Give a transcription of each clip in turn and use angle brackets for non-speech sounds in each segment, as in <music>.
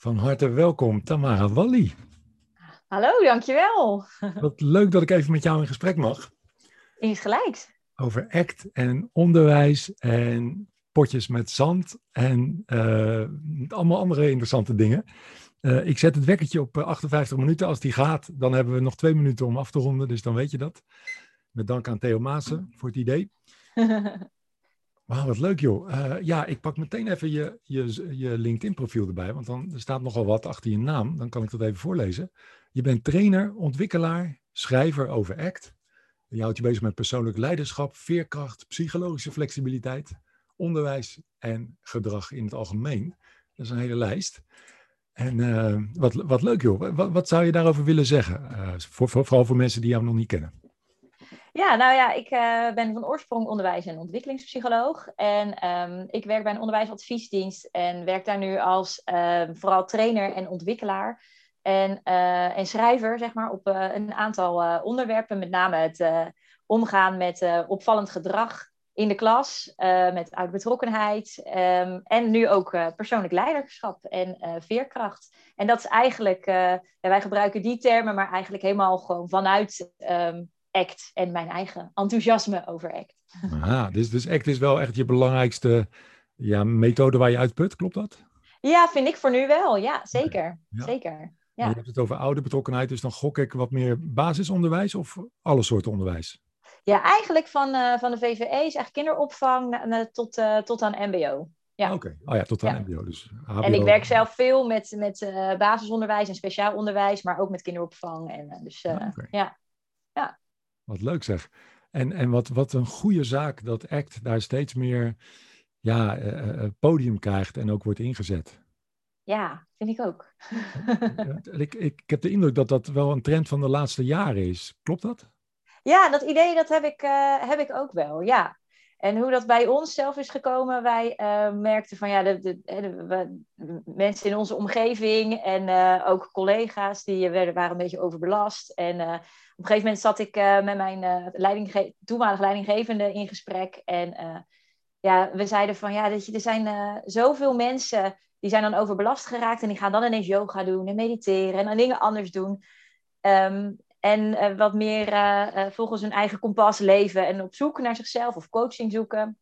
Van harte welkom, Tamara Walli. Hallo, dankjewel. Wat leuk dat ik even met jou in gesprek mag. Insgelijks. Over ACT en onderwijs en potjes met zand en uh, allemaal andere interessante dingen. Uh, ik zet het wekkertje op 58 eh, minuten. Als die gaat, dan hebben we nog twee minuten om af te ronden, dus dan weet je dat. Met dank aan Theo Maassen <laughs> voor het idee. <laughs> Wauw, wat leuk joh. Uh, ja, ik pak meteen even je, je, je LinkedIn-profiel erbij, want dan er staat nogal wat achter je naam. Dan kan ik dat even voorlezen. Je bent trainer, ontwikkelaar, schrijver over ACT. Je houdt je bezig met persoonlijk leiderschap, veerkracht, psychologische flexibiliteit, onderwijs en gedrag in het algemeen. Dat is een hele lijst. En uh, wat, wat leuk joh. Wat, wat, zou je daarover willen zeggen? Uh, voor, voor, vooral voor mensen die jou nog niet kennen. Ja, nou ja, ik uh, ben van oorsprong onderwijs- en ontwikkelingspsycholoog. En um, ik werk bij een onderwijsadviesdienst en werk daar nu als uh, vooral trainer en ontwikkelaar. En, uh, en schrijver, zeg maar, op een aantal onderwerpen. Met name het omgaan met opvallend gedrag in de klas, met uitbetrokkenheid. Um, en nu ook persoonlijk leiderschap en veerkracht. En dat is eigenlijk, wij gebruiken die termen, maar eigenlijk helemaal gewoon vanuit... ACT en mijn eigen enthousiasme over ACT. Aha, dus, dus ACT is wel echt je belangrijkste ja, methode waar je uit put, klopt dat? Ja, vind ik voor nu wel. Ja, zeker. Ja. zeker. Ja. Je hebt het over oude betrokkenheid, dus dan gok ik wat meer basisonderwijs of alle soorten onderwijs? Ja, eigenlijk van, uh, van de VVE is eigenlijk kinderopvang tot, uh, tot aan MBO. Ja. Oké, okay. oh ja, tot aan ja. MBO. Dus HBO. En ik werk zelf veel met, met uh, basisonderwijs en speciaal onderwijs, maar ook met kinderopvang. En, dus okay. ja. ja. Wat leuk zeg. En, en wat, wat een goede zaak dat ACT daar steeds meer ja, uh, podium krijgt en ook wordt ingezet. Ja, vind ik ook. <laughs> ik, ik, ik heb de indruk dat dat wel een trend van de laatste jaren is. Klopt dat? Ja, dat idee dat heb ik, uh, heb ik ook wel, ja. En hoe dat bij ons zelf is gekomen, wij uh, merkten van ja, de, de, mensen in onze omgeving en uh, ook collega's die werden, waren een beetje overbelast. En op een gegeven moment zat ik met mijn leidingge toenmalige leidinggevende in gesprek. En ja, we zeiden van ja, dat je, er zijn zoveel mensen die zijn dan overbelast geraakt en die gaan dan ineens yoga doen en mediteren en dan dingen anders doen. Um, en uh, wat meer uh, volgens hun eigen kompas leven en op zoek naar zichzelf of coaching zoeken.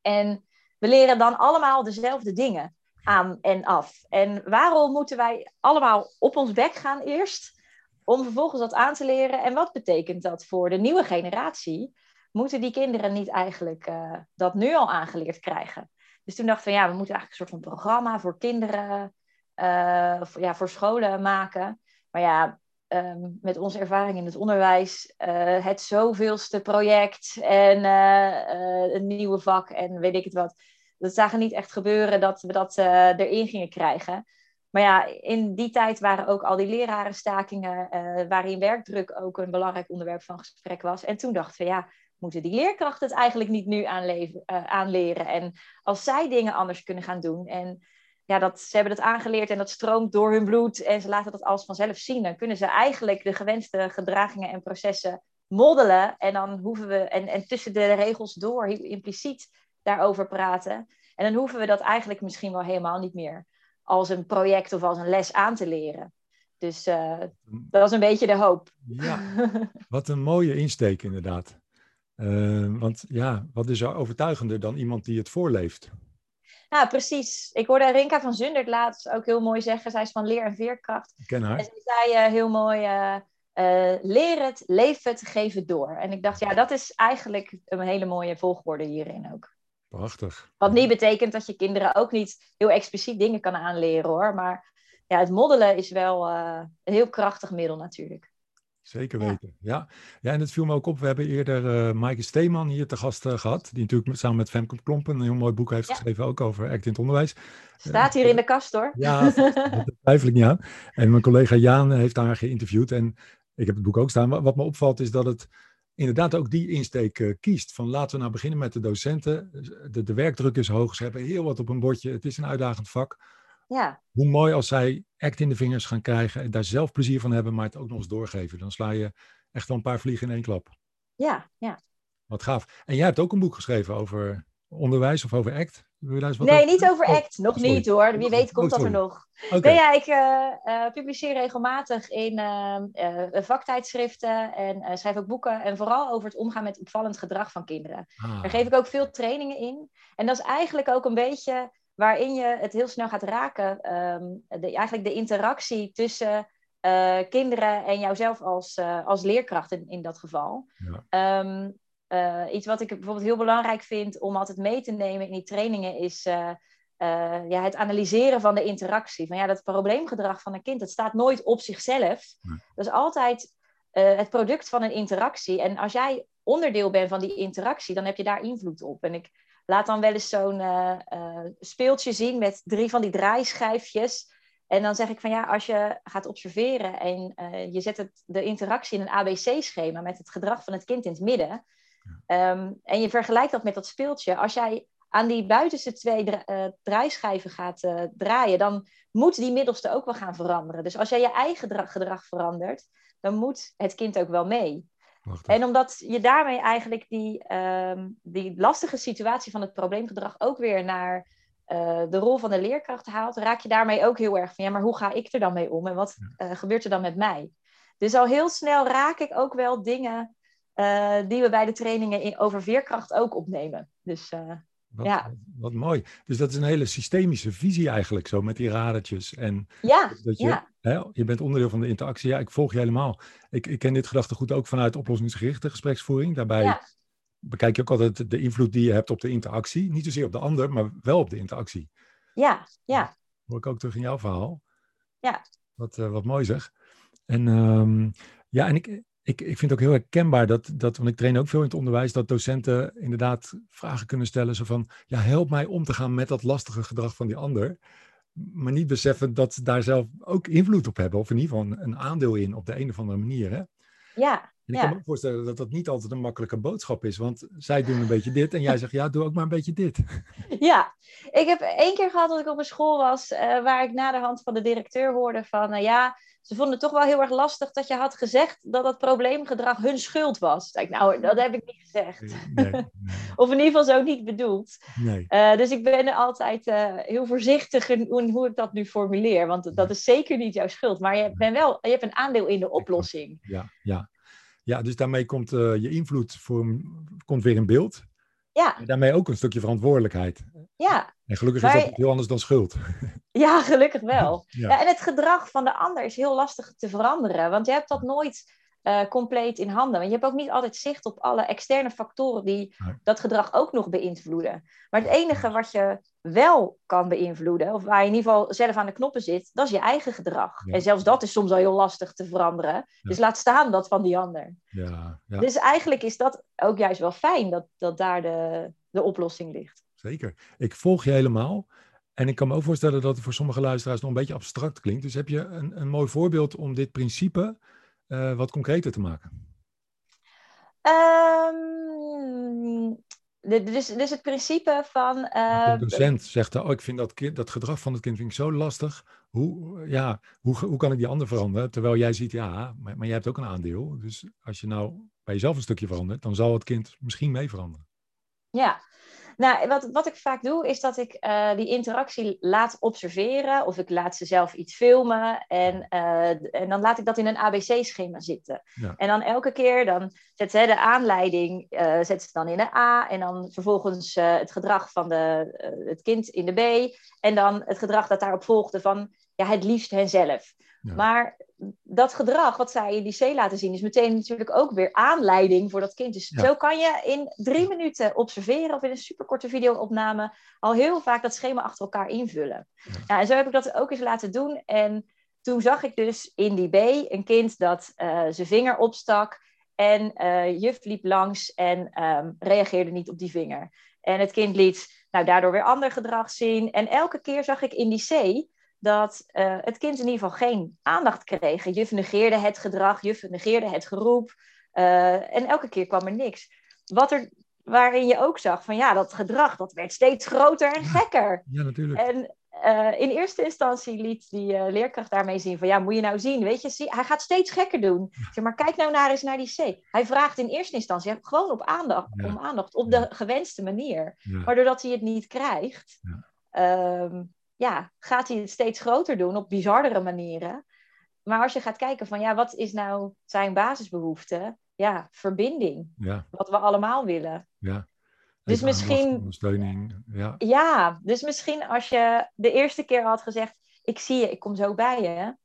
En we leren dan allemaal dezelfde dingen aan en af. En waarom moeten wij allemaal op ons bek gaan eerst? Om vervolgens dat aan te leren. En wat betekent dat voor de nieuwe generatie? Moeten die kinderen niet eigenlijk dat nu al aangeleerd krijgen? Dus toen dachten we, ja, we moeten eigenlijk een soort van programma voor kinderen, voor, ja, voor scholen maken. Maar ja, um, met onze ervaring in het onderwijs uh, het zoveelste project en uh, een nieuwe vak en weet ik het wat. Dat zagen niet echt gebeuren dat we dat erin gingen krijgen. Maar ja, in die tijd waren ook al die lerarenstakingen, waarin werkdruk ook een belangrijk onderwerp van gesprek was. En toen dachten we, ja, moeten die leerkrachten het eigenlijk niet nu aanleren? En als zij dingen anders kunnen gaan doen en ja, dat, ze hebben het aangeleerd en dat stroomt door hun bloed en ze laten dat alles vanzelf zien. Dan kunnen ze eigenlijk de gewenste gedragingen en processen moddelen. En dan hoeven we, en, en tussen de regels door, impliciet daarover praten. En dan hoeven we dat eigenlijk misschien wel helemaal niet meer als een project of als een les aan te leren. Dus uh, dat was een beetje de hoop. Ja, <laughs> wat een mooie insteek inderdaad. Uh, want ja, wat is er overtuigender dan iemand die het voorleeft? Ja, precies. Ik hoorde Rinka van Zundert laatst ook heel mooi zeggen. Zij is van leer en veerkracht. Ik ken haar. En ze zei uh, heel mooi, uh, uh, leer het, leef het, geef het door. En ik dacht, ja, dat is eigenlijk een hele mooie volgorde hierin ook. Prachtig. Wat niet betekent dat je kinderen ook niet heel expliciet dingen kan aanleren hoor. Maar ja, het moddelen is wel een heel krachtig middel natuurlijk. Zeker weten, ja. ja. en het viel me ook op, we hebben eerder uh, Maaike Steeman hier te gast uh, gehad, die natuurlijk samen met Femke Klompen een heel mooi boek heeft geschreven, ook over act in het onderwijs. Staat hier in de kast hoor. Ja, <laughs> dat twijfel ik niet aan. En mijn collega Jaan heeft haar geïnterviewd en ik heb het boek ook staan. Wat me opvalt is dat het inderdaad ook die insteek kiest. Van laten we nou beginnen met de docenten. De, de werkdruk is hoog, ze hebben heel wat op een bordje, het is een uitdagend vak. Ja. Hoe mooi als zij act in de vingers gaan krijgen en daar zelf plezier van hebben, maar het ook nog eens doorgeven. Dan sla je echt wel een paar vliegen in één klap. Ja, ja. Wat gaaf. En jij hebt ook een boek geschreven over onderwijs of over ACT. nee, niet over oh, ACT. Nog niet hoor. Wie weet komt oh, dat er nog. Nee, ja, ik uh, publiceer regelmatig in uh, vaktijdschriften en schrijf ook boeken. En vooral over het omgaan met opvallend gedrag van kinderen. Ah. Daar geef ik ook veel trainingen in. En dat is eigenlijk ook een beetje waarin je het heel snel gaat raken. Um, de, eigenlijk de interactie tussen kinderen en jouzelf als, als leerkracht in, in dat geval. Ja. Ehm, uh, iets wat ik bijvoorbeeld heel belangrijk vind om altijd mee te nemen in die trainingen is ja, het analyseren van de interactie. Van ja, dat probleemgedrag van een kind, dat staat nooit op zichzelf. Dat is altijd het product van een interactie. En als jij onderdeel bent van die interactie, dan heb je daar invloed op. En ik laat dan wel eens zo'n speeltje zien met drie van die draaischijfjes. En dan zeg ik van ja, als je gaat observeren en je zet het, de interactie in een ABC-schema met het gedrag van het kind in het midden, Ehm, en je vergelijkt dat met dat speeltje. Als jij aan die buitenste twee draaischijven gaat draaien, dan moet die middelste ook wel gaan veranderen. Dus als jij je eigen gedrag verandert, dan moet het kind ook wel mee. En omdat je daarmee eigenlijk die, um, die lastige situatie van het probleemgedrag ook weer naar uh, de rol van de leerkracht haalt, raak je daarmee ook heel erg van ja, maar hoe ga ik er dan mee om en wat gebeurt er dan met mij? Dus al heel snel raak ik ook wel dingen uh, die we bij de trainingen in, over veerkracht ook opnemen. Dus wat, ja. Wat mooi. Dus dat is een hele systemische visie eigenlijk zo met die radertjes. En ja, dat je, ja. Hè, je bent onderdeel van de interactie. Ja, ik volg je helemaal. Ik, ik ken dit gedachtegoed ook vanuit oplossingsgerichte gespreksvoering. Daarbij ja. bekijk je ook altijd de invloed die je hebt op de interactie. Niet zozeer op de ander, maar wel op de interactie. Ja, ja. Dat hoor ik ook terug in jouw verhaal. Ja. Wat, uh, wat mooi zeg. En um, ja, en ik, ik, ik vind het ook heel herkenbaar dat, dat, want ik train ook veel in het onderwijs, dat docenten inderdaad vragen kunnen stellen. Zo van, ja, help mij om te gaan met dat lastige gedrag van die ander. Maar niet beseffen dat ze daar zelf ook invloed op hebben. Of in ieder geval een, aandeel in op de een of andere manier. Hè? Ja. En ik kan me ook voorstellen dat dat niet altijd een makkelijke boodschap is. Want zij doen een <laughs> beetje dit en jij zegt, ja, doe ook maar een beetje dit. <laughs> Ja, ik heb één keer gehad dat ik op een school was... Uh, waar ik na de hand van de directeur hoorde van... Uh, ja, ze vonden het toch wel heel erg lastig dat je had gezegd dat dat probleemgedrag hun schuld was. Ik, nou, dat heb ik niet gezegd. Nee, nee. <laughs> of in ieder geval zo niet bedoeld. Nee. Uh, dus ik ben er altijd uh, heel voorzichtig in hoe ik dat nu formuleer. Want dat is zeker niet jouw schuld. Maar je, bent wel, je hebt een aandeel in de oplossing. Ja, ja. ja dus daarmee komt uh, je invloed voor, komt weer in beeld. Ja. En daarmee ook een stukje verantwoordelijkheid. Ja. En gelukkig is dat heel anders dan schuld. <laughs> Ja, gelukkig wel. <laughs> Ja. en het gedrag van de ander is heel lastig te veranderen. Want je hebt dat nooit uh, compleet in handen. Want je hebt ook niet altijd zicht op alle externe factoren die dat gedrag ook nog beïnvloeden. Maar het enige wat je wel kan beïnvloeden, of waar je in ieder geval zelf aan de knoppen zit, dat is je eigen gedrag. En zelfs dat is soms al heel lastig te veranderen. Dus laat staan dat van die ander. Ja, Dus eigenlijk is dat ook juist wel fijn dat, dat daar de, de oplossing ligt. Zeker. Ik volg je helemaal. En ik kan me ook voorstellen dat het voor sommige luisteraars nog een beetje abstract klinkt. Dus heb je een, een mooi voorbeeld om dit principe uh, wat concreter te maken? Um, dus, dus het principe van. Uh, de docent zegt, oh, ik vind dat, kind, dat gedrag van het kind vind ik zo lastig. Hoe, ja, hoe, hoe kan ik die ander veranderen? Terwijl jij ziet, ja, maar, maar jij hebt ook een aandeel. Dus als je nou bij jezelf een stukje verandert, dan zal het kind misschien mee veranderen. Ja, nou, wat, wat ik vaak doe, is dat ik uh, die interactie laat observeren. Of ik laat ze zelf iets filmen. En, uh, en dan laat ik dat in een ABC-schema zitten. Ja. En dan elke keer, dan zet ze de aanleiding uh, zet ze dan in een A. En dan vervolgens het gedrag van de, het kind in de B. En dan het gedrag dat daarop volgde van ja, het liefst henzelf. Ja. Maar dat gedrag wat zij in die C laten zien, is meteen natuurlijk ook weer aanleiding voor dat kind. Dus ja. zo kan je in drie minuten observeren of in een superkorte video-opname al heel vaak dat schema achter elkaar invullen. Ja. en zo heb ik dat ook eens laten doen. En toen zag ik dus in die B een kind dat uh, zijn vinger opstak en uh, juf liep langs en um, reageerde niet op die vinger. En het kind liet nou, daardoor weer ander gedrag zien. En elke keer zag ik in die C dat uh, het kind in ieder geval geen aandacht kreeg. Juf negeerde het gedrag, juf negeerde het geroep. Uh, en elke keer kwam er niks. Wat er, waarin je ook zag van ja, dat gedrag dat werd steeds groter en gekker. Ja, natuurlijk. En eh, in eerste instantie liet die leerkracht daarmee zien van ja, moet je nou zien, weet je, zie, hij gaat steeds gekker doen. Zeg maar, kijk nou naar eens naar die C. Hij vraagt in eerste instantie gewoon op aandacht, om aandacht, op de gewenste manier. Maar doordat hij het niet krijgt, ehm, ja, gaat hij het steeds groter doen op bizardere manieren. Maar als je gaat kijken van ja, wat is nou zijn basisbehoefte? Ja, verbinding. Wat we allemaal willen. Ja. Dus misschien. Ondersteuning. Ja. ja, dus misschien als je de eerste keer had gezegd: Ik zie je, ik kom zo bij je.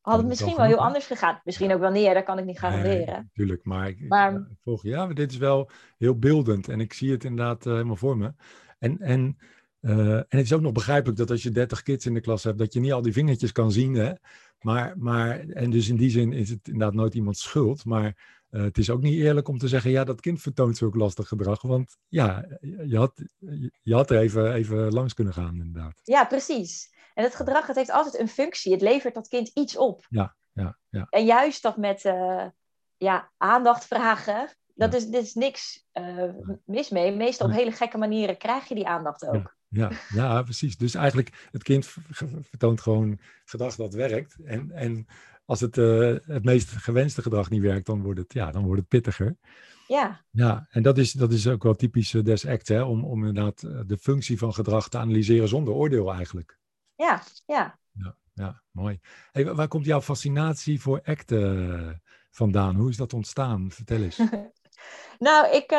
Had het misschien wel heel anders gegaan. Misschien ook wel niet, dat kan ik niet garanderen. Nee, tuurlijk, maar, ik, maar... volg ja, maar dit is wel heel beeldend. En ik zie het inderdaad uh, helemaal voor me. En, en, uh, en het is ook nog begrijpelijk dat als je 30 kids in de klas hebt, dat je niet al die vingertjes kan zien. Hè? Maar, maar, en dus in die zin is het inderdaad nooit iemands schuld. Maar uh, het is ook niet eerlijk om te zeggen, ja, dat kind vertoont zulk lastig gedrag. Want ja, je had, je had er even, even langs kunnen gaan, inderdaad. Ja, precies. En het gedrag, het heeft altijd een functie. Het levert dat kind iets op. Ja, ja, ja. En juist dat met uh, ja, aandacht vragen, dat is, dit is niks uh, mis mee. Meestal op hele gekke manieren krijg je die aandacht ook. Ja, ja, precies. Dus eigenlijk, het kind vertoont gewoon gedrag dat werkt. En, en als het, uh, het meest gewenste gedrag niet werkt, dan wordt het, ja, dan wordt het pittiger. Ja. Ja, en dat is, dat is ook wel typisch uh, des act, hè? Om, om inderdaad de functie van gedrag te analyseren zonder oordeel eigenlijk. Ja, ja. Ja, ja mooi. Hey, waar komt jouw fascinatie voor acten vandaan? Hoe is dat ontstaan? Vertel eens. <laughs> nou, ik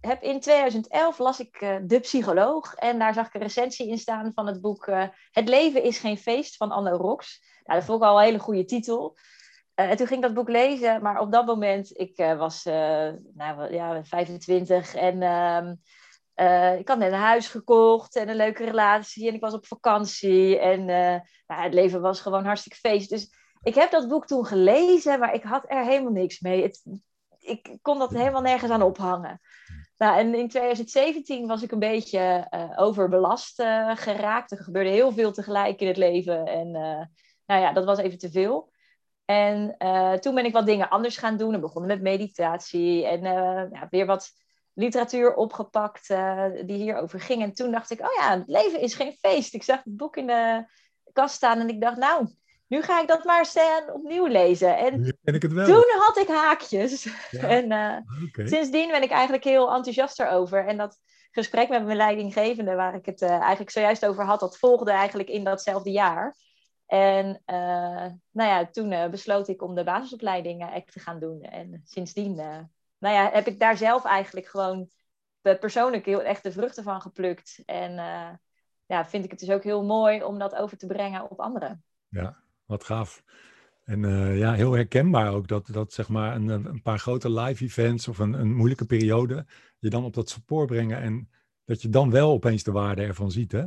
heb in 2011 las ik De Psycholoog en daar zag ik een recensie in staan van het boek Het leven is geen feest van Anne Rox. Nou, dat vond ik al een hele goede titel. En toen ging ik dat boek lezen, maar op dat moment, ik was nou, ja, 25 en ehm, ik had net een huis gekocht en een leuke relatie en ik was op vakantie en nou, het leven was gewoon hartstikke feest. Dus ik heb dat boek toen gelezen, maar ik had er helemaal niks mee. Het, ik kon dat helemaal nergens aan ophangen. Nou, en in 2017 was ik een beetje overbelast geraakt. Er gebeurde heel veel tegelijk in het leven en nou ja, dat was even te veel. En uh, toen ben ik wat dingen anders gaan doen. En begonnen met meditatie en uh, ja, weer wat literatuur opgepakt uh, die hierover ging. En toen dacht ik, oh ja, het leven is geen feest. Ik zag het boek in de kast staan en ik dacht, nou, nu ga ik dat maar eens opnieuw lezen. En ik het wel. toen had ik haakjes. Ja. <laughs> en okay. sindsdien ben ik eigenlijk heel enthousiast erover. En dat gesprek met mijn leidinggevende, waar ik het eigenlijk zojuist over had, dat volgde eigenlijk in datzelfde jaar. En uh, nou ja, toen besloot ik om de basisopleiding uh, te gaan doen. En sindsdien nou ja, heb ik daar zelf eigenlijk gewoon persoonlijk heel echt de vruchten van geplukt. En ja, vind ik het dus ook heel mooi om dat over te brengen op anderen. Ja, wat gaaf. En ja, heel herkenbaar ook dat, dat zeg maar een, een paar grote live events of een, een moeilijke periode je dan op dat spoor brengen en dat je dan wel opeens de waarde ervan ziet, hè?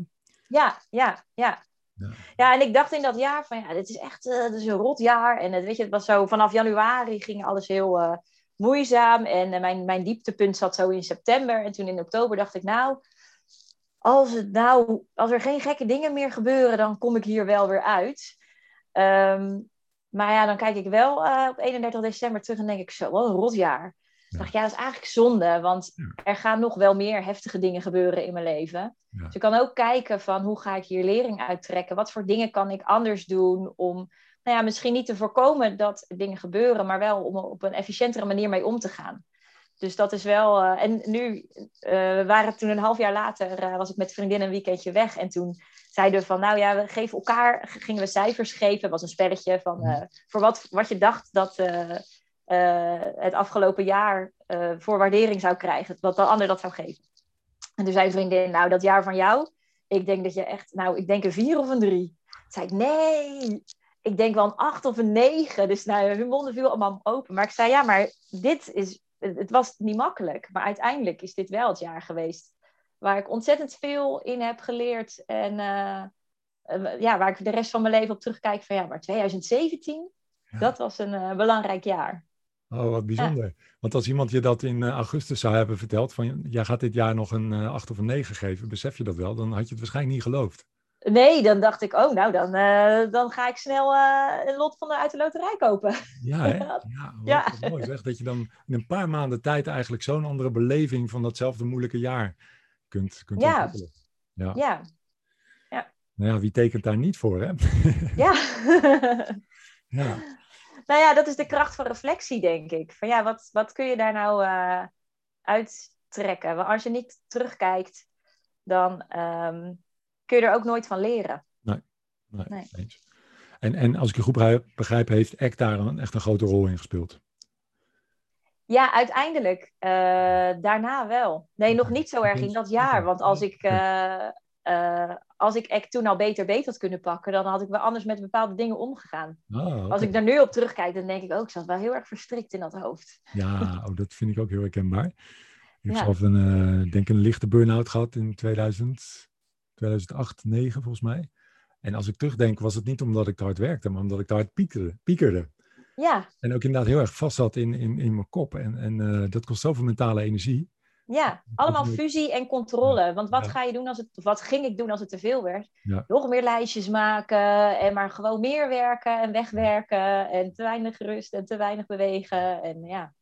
Ja, ja, ja. Ja. ja, en ik dacht in dat jaar van ja, dit is echt uh, dit is een rot jaar. En het, weet je, het was zo vanaf januari ging alles heel uh, moeizaam. En uh, mijn, mijn dieptepunt zat zo in september. En toen in oktober dacht ik, nou, als, het nou, als er geen gekke dingen meer gebeuren, dan kom ik hier wel weer uit. Um, maar ja, dan kijk ik wel op 31 december terug en denk ik zo, wat een rot jaar. Ja. dacht, ja, dat is eigenlijk zonde, want er gaan nog wel meer heftige dingen gebeuren in mijn leven. Dus ik kan ook kijken van hoe ga ik hier lering uittrekken? Wat voor dingen kan ik anders doen om, nou ja, misschien niet te voorkomen dat dingen gebeuren, maar wel om op een efficiëntere manier mee om te gaan. Dus dat is wel. Uh, en nu uh, waren toen een half jaar later, uh, was ik met vriendinnen een weekendje weg. En toen zeiden we van, nou ja, we geven elkaar, gingen we cijfers geven. Het was een spelletje van mhm. voor wat, wat je dacht dat het afgelopen jaar voor waardering zou krijgen. Wat de ander dat zou geven. En toen zei een vriendin, nou, dat jaar van jou, ik denk dat je echt, nou, ik denk een vier of een drie. Toen zei ik, nee, ik denk wel een acht of een negen. Dus nou, hun monden viel allemaal open. Maar ik zei, ja, maar dit is, het was niet makkelijk. Maar uiteindelijk is dit wel het jaar geweest waar ik ontzettend veel in heb geleerd. En uh, ja, waar ik de rest van mijn leven op terugkijk van, ja, maar 2017, dat was een uh, belangrijk jaar. Oh, wat bijzonder. Want als iemand je dat in eh, augustus zou hebben verteld, van jij gaat dit jaar nog een eh, 8 of een 9 geven, besef je dat wel, dan had je het waarschijnlijk niet geloofd. Nee, dan dacht ik, oh nou, dan, uh, dan ga ik snel een lot van de uit de loterij kopen. Ja, <laughs> hè? ja, ja. mooi zeg, dat je dan in een paar maanden tijd eigenlijk zo'n andere beleving van datzelfde moeilijke jaar kunt, kunt ja. Ja. ja. Nou ja, wie tekent daar niet voor, hè? <laughs> Ja. <laughs> ja. Nou ja, dat is de kracht van reflectie, denk ik. Van ja, wat, wat kun je daar nou uh, uittrekken? Want als je niet terugkijkt, dan ehm, kun je er ook nooit van leren. Nee, nee, nee. En, en als ik je goed begrijp, heeft ACT daar een, echt een grote rol in gespeeld. Ja, uiteindelijk. Uh, daarna wel. Nee, nog niet zo erg in dat jaar. Want als ik, uh, uh, als ik ACT toen al beter beter had kunnen pakken, dan had ik wel anders met bepaalde dingen omgegaan. Oh, Als ik daar nu op terugkijk, dan denk ik ook, oh, ik zat wel heel erg verstrikt in dat hoofd. Ja, <laughs> oh, dat vind ik ook heel herkenbaar. Ik heb ja. zelf een, denk een lichte burn-out gehad in 2000, 2008, 2009 volgens mij. En als ik terugdenk, was het niet omdat ik te hard werkte, maar omdat ik te hard piekerde. piekerde. Ja. En ook inderdaad heel erg vast zat in, in, in mijn kop. En, en uh, dat kost zoveel mentale energie. Ja, allemaal fusie en controle. Want wat ga je doen als het, wat ging ik doen als het te veel werd? Ja. Nog meer lijstjes maken en maar gewoon meer werken en wegwerken en te weinig rust en te weinig bewegen. En ja.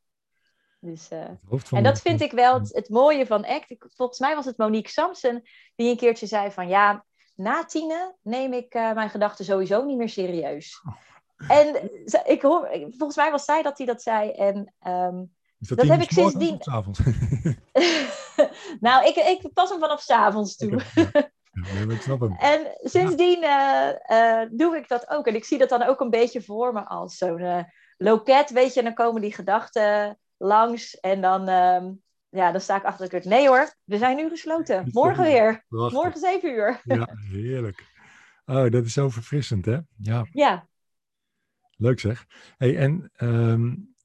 Dus, uh, en dat vind ik wel het, het mooie van ACT. Volgens mij was het Monique Samson die een keertje zei van ja, na tienen neem ik uh, mijn gedachten sowieso niet meer serieus. En ik hoor, volgens mij was zij dat hij dat zei. En um, dat, dat heb ik sindsdien. <laughs> nou, ik, ik pas hem vanaf s avonds toe. Okay. Ja, ik snap hem. <laughs> En sindsdien uh, uh, doe ik dat ook. En ik zie dat dan ook een beetje voor me als zo'n uh, loket, weet je. En dan komen die gedachten langs. En dan, um, ja, dan sta ik achter de deur. Nee hoor, we zijn nu gesloten. Morgen weer. Prachtig. Morgen zeven uur. Ja, heerlijk. Oh, dat is zo verfrissend, hè? Ja. Ja. Leuk zeg. Hey, en um,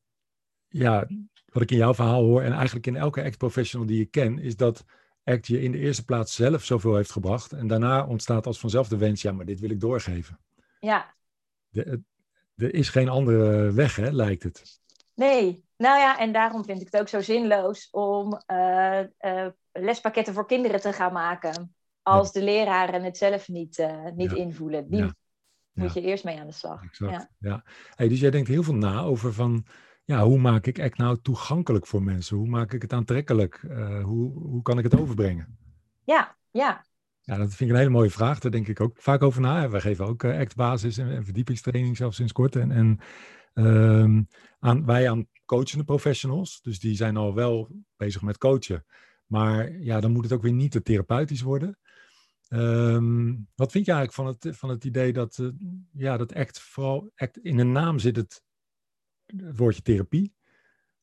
ja, wat ik in jouw verhaal hoor, en eigenlijk in elke act-professional die ik ken, is dat act je in de eerste plaats zelf zoveel heeft gebracht. En daarna ontstaat als vanzelf de wens, ja, maar dit wil ik doorgeven. Ja. Er is geen andere weg, hè, lijkt het. Nee, nou ja, en daarom vind ik het ook zo zinloos om uh, uh, lespakketten voor kinderen te gaan maken. Als ja. de leraren het zelf niet, uh, niet ja. invoelen. Die Ja. Moet je eerst mee aan de slag. Exact. Ja. Ja. Hey, dus jij denkt heel veel na over van, ja, hoe maak ik ACT nou toegankelijk voor mensen? Hoe maak ik het aantrekkelijk? Uh, hoe, hoe kan ik het overbrengen? Ja, ja. Ja, dat vind ik een hele mooie vraag. Daar denk ik ook vaak over na. Wij geven ook uh, ACT-basis en, en, verdiepingstraining zelfs sinds kort. En, en uh, aan, wij aan coachende professionals. Dus die zijn al wel bezig met coachen. Maar ja, dan moet het ook weer niet te therapeutisch worden. Um, wat vind je eigenlijk van het, van het idee dat, uh, ja, dat ACT vooral ACT in de naam zit het, het woordje therapie?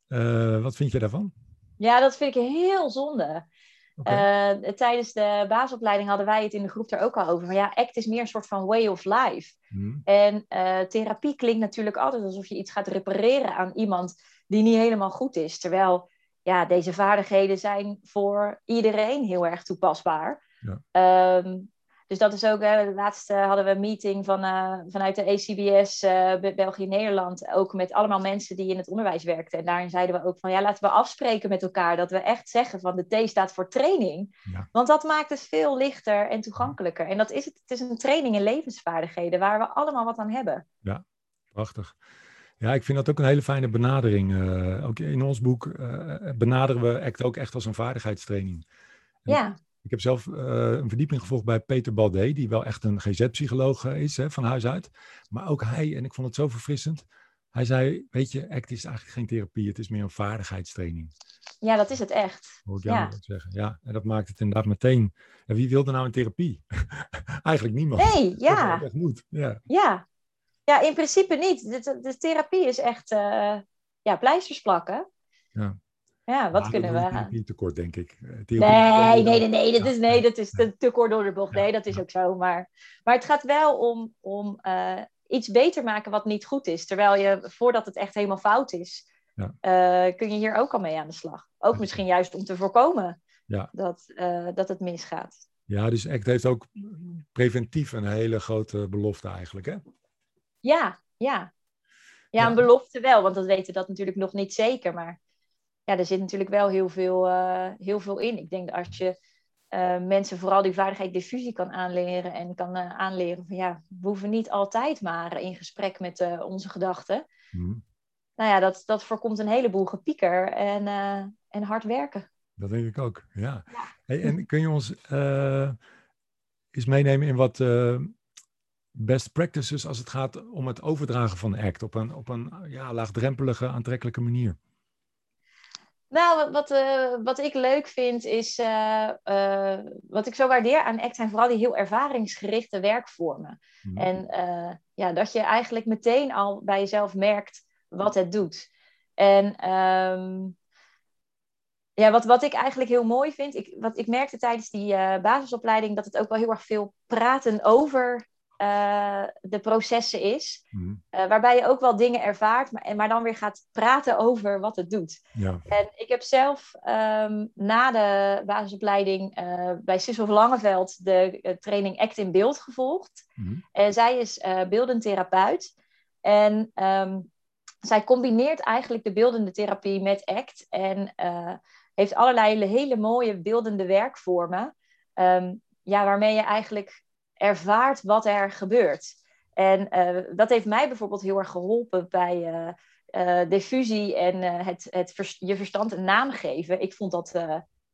Uh, wat vind je daarvan? Ja, dat vind ik heel zonde. Okay. Uh, tijdens de basisopleiding hadden wij het in de groep er ook al over. Maar ja, ACT is meer een soort van way of life. Hmm. En uh, therapie klinkt natuurlijk altijd alsof je iets gaat repareren aan iemand die niet helemaal goed is. Terwijl ja, deze vaardigheden zijn voor iedereen heel erg toepasbaar. Ja. Um, dus dat is ook, hè, de laatste hadden we een meeting van, uh, vanuit de ACBS uh, België-Nederland, ook met allemaal mensen die in het onderwijs werkten. En daarin zeiden we ook van, ja, laten we afspreken met elkaar dat we echt zeggen van de T staat voor training. Ja. Want dat maakt het veel lichter en toegankelijker. En dat is het, het is een training in levensvaardigheden waar we allemaal wat aan hebben. Ja, prachtig. Ja, ik vind dat ook een hele fijne benadering. Uh, ook in ons boek benaderen we ACT ook echt als een vaardigheidstraining. En ja. Ik heb zelf uh, een verdieping gevolgd bij Peter Baldé, die wel echt een GZ-psycholoog uh, is, hè, van huis uit. Maar ook hij, en ik vond het zo verfrissend, hij zei, weet je, ACT is eigenlijk geen therapie, het is meer een vaardigheidstraining. Ja, dat is het echt. Hoor ik jou ja. zeggen. Ja, en dat maakt het inderdaad meteen. En wie wilde nou een therapie? <laughs> eigenlijk niemand. Nee, ja. Dat moet. Ja. ja. Ja, in principe niet. De, de therapie is echt, uh, ja, pleisters plakken. Ja. Ja, wat kunnen we... Niet te kort, denk ik. Nee, nee, nee, nee, dat is, nee, dat is te, te kort door de bocht. Nee, dat is ook zo. Maar, maar het gaat wel om, om uh, iets beter maken wat niet goed is. Terwijl je, voordat het echt helemaal fout is, ja. uh, kun je hier ook al mee aan de slag. Ook misschien juist om te voorkomen ja. dat, uh, dat het misgaat. Ja, dus ACT heeft ook preventief een hele grote belofte eigenlijk, hè? Ja, ja. Ja, een belofte wel, want dat weten dat natuurlijk nog niet zeker. Maar ja, er zit natuurlijk wel heel veel, uh, heel veel in. Ik denk dat als je uh, mensen vooral die vaardigheid diffusie kan aanleren en kan uh, aanleren van ja, we hoeven niet altijd maar in gesprek met onze gedachten. Mm. Nou ja, dat, dat voorkomt een heleboel gepieker en, en hard werken. Dat denk ik ook, ja. ja. Hey, en kun je ons eens meenemen in wat best practices als het gaat om het overdragen van act op een, op een ja, laagdrempelige, aantrekkelijke manier? Nou, wat, uh, wat ik leuk vind is, uh, uh, wat ik zo waardeer aan ACT zijn vooral die heel ervaringsgerichte werkvormen. Mm. En ja, dat je eigenlijk meteen al bij jezelf merkt wat het doet. En um, ja, wat, wat ik eigenlijk heel mooi vind, ik, wat ik merkte tijdens die basisopleiding, dat het ook wel heel erg veel praten over uh, de processen is. Mm. Uh, waarbij je ook wel dingen ervaart, maar, maar dan weer gaat praten over wat het doet. Ja. En ik heb zelf um, na de basisopleiding uh, bij Sissel Langeveld de training Act in Beeld gevolgd. Mm. En zij is beeldend therapeut. En um, zij combineert eigenlijk de beeldende therapie met ACT. En heeft allerlei hele mooie beeldende werkvormen. Um, ja, waarmee je eigenlijk ervaart wat er gebeurt. En uh, dat heeft mij bijvoorbeeld heel erg geholpen bij uh, uh, diffusie en het, het je verstand een naam geven. Ik vond dat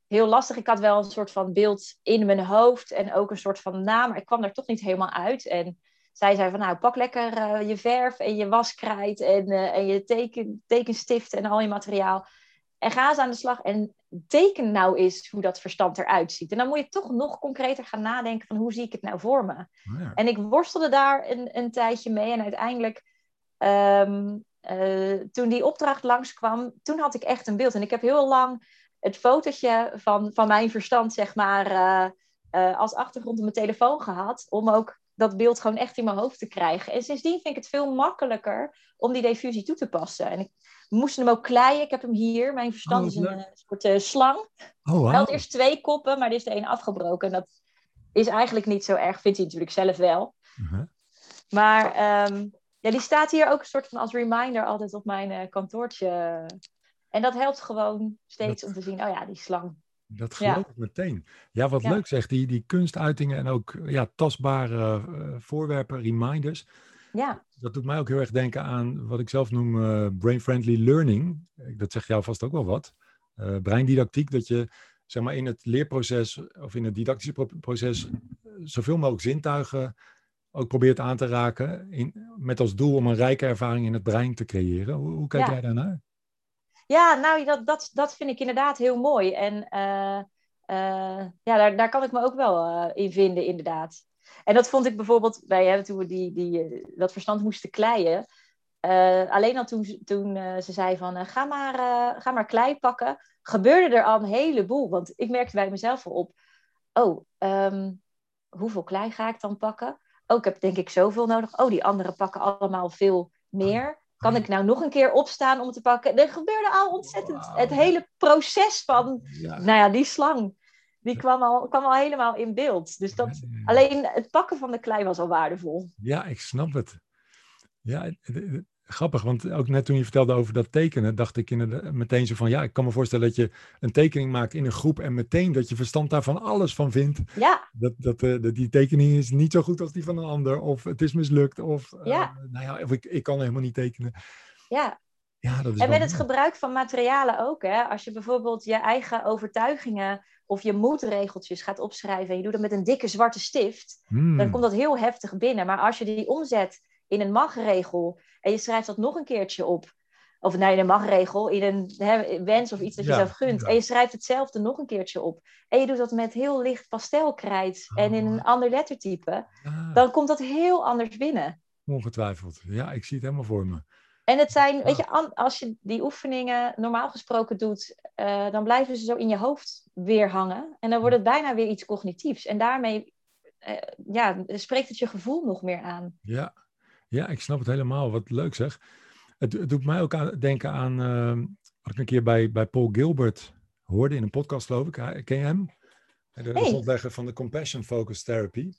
heel lastig. Ik had wel een soort van beeld in mijn hoofd en ook een soort van naam, maar ik kwam daar toch niet helemaal uit. En zij zei van nou, pak lekker je verf en je waskrijt en, en je teken, tekenstift en al je materiaal. En ga eens aan de slag en teken nou eens hoe dat verstand eruit ziet. En dan moet je toch nog concreter gaan nadenken van hoe zie ik het nou voor me. Oh ja. En ik worstelde daar een, een tijdje mee en uiteindelijk um, uh, toen die opdracht langskwam, toen had ik echt een beeld. En ik heb heel lang het fotootje van, van mijn verstand, zeg maar, uh, uh, als achtergrond op mijn telefoon gehad. Om ook dat beeld gewoon echt in mijn hoofd te krijgen. En sindsdien vind ik het veel makkelijker om die diffusie toe te passen. En ik moest hem ook kleien. Ik heb hem hier. Mijn verstand oh, is een, een eh, soort uh, slang. Oh, wow. Hij had eerst twee koppen, maar er is de een afgebroken. En dat is eigenlijk niet zo erg. Vindt hij natuurlijk zelf wel. Uh -huh. Maar um, ja, die staat hier ook een soort van als reminder altijd op mijn uh, kantoortje. En dat helpt gewoon steeds dat... om te zien, oh ja, die slang. Dat geloof ja. ik meteen. Ja, wat ja. leuk zeg, die, die kunstuitingen en ook ja, tastbare uh, voorwerpen, reminders. Ja. Dat doet mij ook heel erg denken aan wat ik zelf noem uh, brain-friendly learning. Dat zegt jou vast ook wel wat. Uh, breindidactiek, dat je zeg maar, in het leerproces of in het didactische proces zoveel mogelijk zintuigen ook probeert aan te raken. In, met als doel om een rijke ervaring in het brein te creëren. Hoe, hoe kijk ja. jij daarnaar? Ja, nou, dat, dat, dat vind ik inderdaad heel mooi. En uh, ja, daar, daar kan ik me ook wel in vinden, inderdaad. En dat vond ik bijvoorbeeld bij, hè, toen we die, die, dat verstand moesten kleien. alleen al toen, toen ze zei van, ga, maar, ga maar klei pakken, gebeurde er al een heleboel. Want ik merkte bij mezelf al op, oh, um, hoeveel klei ga ik dan pakken? Oh, ik heb denk ik zoveel nodig. Oh, die anderen pakken allemaal veel meer. Kan ik nou nog een keer opstaan om te pakken? Er gebeurde al ontzettend. Wow. Het hele proces van, ja. nou ja, die slang, die kwam al, kwam al helemaal in beeld. Dus dat, alleen het pakken van de klei was al waardevol. Ja, ik snap het. Ja, grappig, want ook net toen je vertelde over dat tekenen, dacht ik inderdaad meteen zo van, ja, ik kan me voorstellen dat je een tekening maakt in een groep en meteen dat je verstand daarvan alles van vindt. Ja. Dat, dat, uh, dat die tekening is niet zo goed als die van een ander, of het is mislukt, of, uh, ja. nou ja, of ik, ik kan helemaal niet tekenen. Ja. Ja, dat is en met het gebruik van materialen ook, hè. Als je bijvoorbeeld je eigen overtuigingen of je moedregeltjes gaat opschrijven en je doet dat met een dikke zwarte stift, hmm. dan komt dat heel heftig binnen. Maar als je die omzet in een magregel en je schrijft dat nog een keertje op. Of nee, in een magregel, in een wens of iets dat je ja, zelf gunt. Ja. En je schrijft hetzelfde nog een keertje op. En je doet dat met heel licht pastelkrijt oh. en in een ander lettertype. Ja. Dan komt dat heel anders binnen. Ongetwijfeld. Ja, ik zie het helemaal voor me. En het zijn, weet je, als je die oefeningen normaal gesproken doet, uh, dan blijven ze zo in je hoofd weer hangen. En dan wordt het bijna weer iets cognitiefs. En daarmee uh, ja, spreekt het je gevoel nog meer aan. Ja, ja, ik snap het helemaal. Wat leuk zeg. Het, het doet mij ook aan, denken aan uh, wat ik een keer bij, bij Paul Gilbert hoorde in een podcast, geloof ik. Ken je hem? De hey. grondlegger van de Compassion Focus Therapy.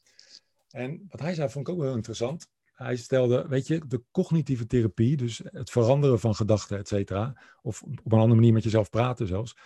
En wat hij zei vond ik ook wel heel interessant. Hij stelde, weet je, de cognitieve therapie, dus het veranderen van gedachten, et cetera, of op een andere manier met jezelf praten zelfs,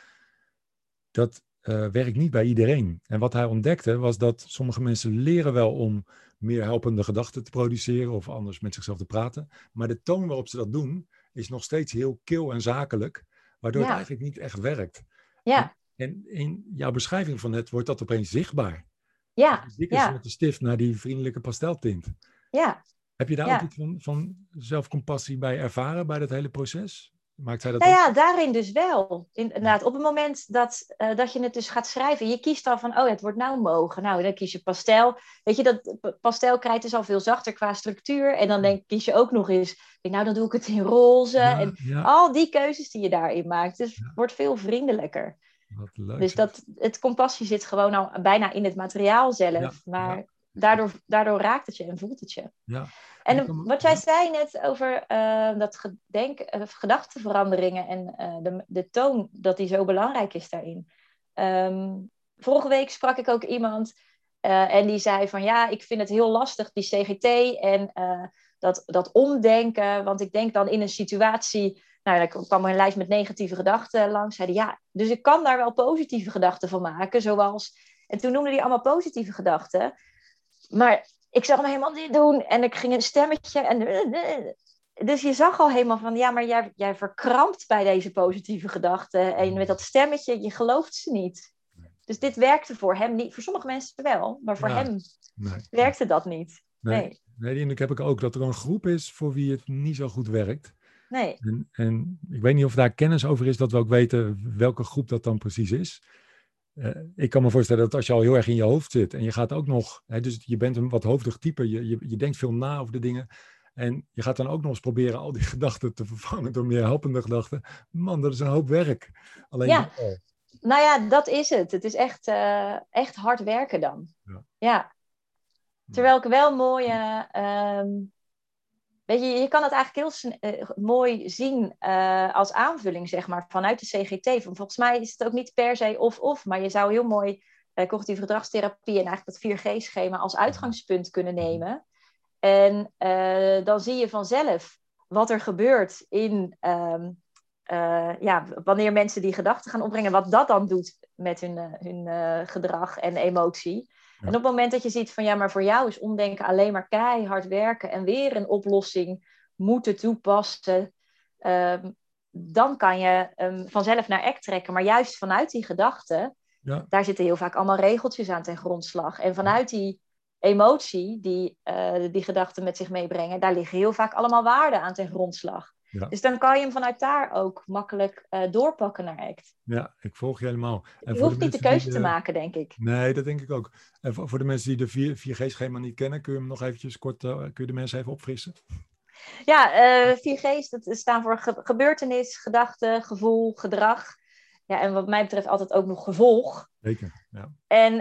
dat uh, werkt niet bij iedereen. En wat hij ontdekte was dat sommige mensen leren wel om meer helpende gedachten te produceren of anders met zichzelf te praten. Maar de toon waarop ze dat doen is nog steeds heel kil en zakelijk, waardoor ja. het eigenlijk niet echt werkt. Ja. En in jouw beschrijving van net wordt dat opeens zichtbaar. Ja, Dikke ja. zwarte stift naar die vriendelijke pasteltint. ja. Heb je daar Ja. ook iets van, van zelfcompassie bij ervaren bij dat hele proces? Maakt zij dat Nou ja, daarin dus wel. Inderdaad, op het moment dat, eh, dat je het dus gaat schrijven, je kiest al van, oh het wordt nou mogen. Nou, dan kies je pastel. Weet je, dat pastelkrijt is al veel zachter qua structuur. En dan denk, kies je ook nog eens, nou, dan doe ik het in roze. Ja, En ja, al die keuzes die je daarin maakt. Dus Ja. het wordt veel vriendelijker. wat leuk. Dus dat, het compassie zit gewoon al bijna in het materiaal zelf. Maar ja. Daardoor, daardoor raakt het je en voelt het je. Ja. En wat jij ja. zei net over eh, dat gedenk, eh, gedachtenveranderingen en eh, de, de toon, dat die zo belangrijk is daarin. Ehm, vorige week sprak ik ook iemand en die zei van ja, ik vind het heel lastig, die CGT en dat, dat omdenken, want ik denk dan in een situatie, nou, er kwam er een lijst met negatieve gedachten langs, zeiden ja, dus ik kan daar wel positieve gedachten van maken, zoals, en toen noemde hij allemaal positieve gedachten, maar ik zag hem helemaal dit doen en ik ging een stemmetje en dus je zag al helemaal van ja, maar jij, jij verkrampt bij deze positieve gedachten en met dat stemmetje, je gelooft ze niet. Dus dit werkte voor hem niet, voor sommige mensen wel, maar voor Ja. hem Nee. werkte dat niet. Nee. Nee, Nee, die indruk heb ik ook, dat er een groep is voor wie het niet zo goed werkt. nee, En, en ik weet niet of daar kennis over is, dat we ook weten welke groep dat dan precies is. Eh, ik kan me voorstellen dat als je al heel erg in je hoofd zit en je gaat ook nog, hè, dus je bent een wat hoofdig type, je, je, je denkt veel na over de dingen. En je gaat dan ook nog eens proberen al die <laughs> gedachten te vervangen door meer helpende gedachten. Man, dat is een hoop werk. Alleen Ja. Nou ja, dat is het. Het is echt, eh, echt hard werken dan. Ja. Ja. Terwijl ik wel mooie. ehm, weet je, je kan het eigenlijk heel eh, mooi zien eh, als aanvulling, zeg maar, vanuit de CGT. Volgens mij is het ook niet per se of-of, maar je zou heel mooi eh, cognitieve gedragstherapie en eigenlijk dat 4G-schema als uitgangspunt kunnen nemen. En dan zie je vanzelf wat er gebeurt in. ehm, eh, ja, wanneer mensen die gedachten gaan opbrengen, wat dat dan doet met hun, hun gedrag en emotie. En op het moment dat je ziet van ja, maar voor jou is omdenken alleen maar keihard werken en weer een oplossing moeten toepassen, ehm, dan kan je hem vanzelf naar act trekken. Maar juist vanuit die gedachten, Ja. daar zitten heel vaak allemaal regeltjes aan ten grondslag. En vanuit die emotie die eh, die gedachten met zich meebrengen, daar liggen heel vaak allemaal waarden aan ten grondslag. Ja. Dus dan kan je hem vanuit daar ook makkelijk eh, doorpakken naar act. Ja, ik volg je helemaal. En Je hoeft niet de die keuze te maken, denk ik. Nee, dat denk ik ook. En voor, voor de mensen die de 4, 4G-schema niet kennen, kun je hem nog eventjes kort, eh, kun je de mensen even opfrissen? Ja, eh 4G's dat staan voor ge- gebeurtenis, gedachte, gevoel, gedrag. Ja, en wat mij betreft altijd ook nog gevolg. Zeker, ja. En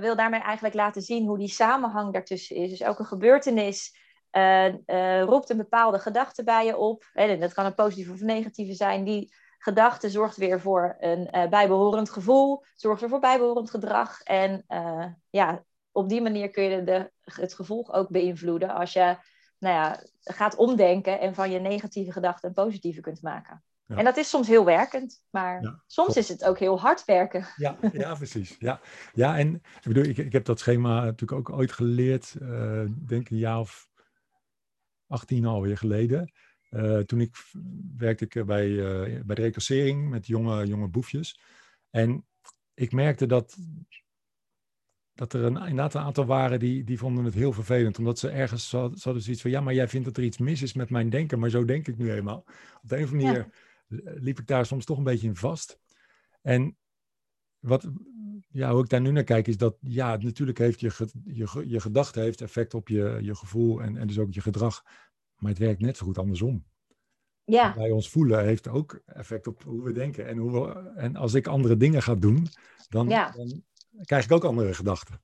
wil daarmee eigenlijk laten zien hoe die samenhang daartussen is. Dus elke gebeurtenis roept een bepaalde gedachte bij je op. En dat kan een positieve of negatieve zijn. Die gedachte zorgt weer voor een eh, bijbehorend gevoel, zorgt weer voor bijbehorend gedrag. En eh, ja, op die manier kun je de, het gevolg ook beïnvloeden als je nou ja, gaat omdenken en van je negatieve gedachten een positieve kunt maken. Ja. En dat is soms heel werkend, maar Ja, soms is het ook heel hard werken. Ja, ja, <laughs> precies. Ja, ja en ik bedoel, ik, ik heb dat schema natuurlijk ook ooit geleerd, eh denk een jaar of 18 alweer geleden. Eh, toen ik werkte ik bij, eh, bij de reclassering met jonge, jonge boefjes. En ik merkte dat, dat er een, inderdaad een aantal waren die, die vonden het heel vervelend. Omdat ze ergens hadden zoiets van, ja, maar jij vindt dat er iets mis is met mijn denken. Maar zo denk ik nu eenmaal. Op de een of andere manier eh, liep ik daar soms toch een beetje in vast. En wat, ja, hoe ik daar nu naar kijk, is dat ja, natuurlijk heeft je, ge- je, je gedachte heeft effect op je, je gevoel en, en dus ook je gedrag. Maar het werkt net zo goed andersom. Ja, Wat wij ons voelen heeft ook effect op hoe we denken. En, hoe we, en als ik andere dingen ga doen, dan, Ja. dan krijg ik ook andere gedachten.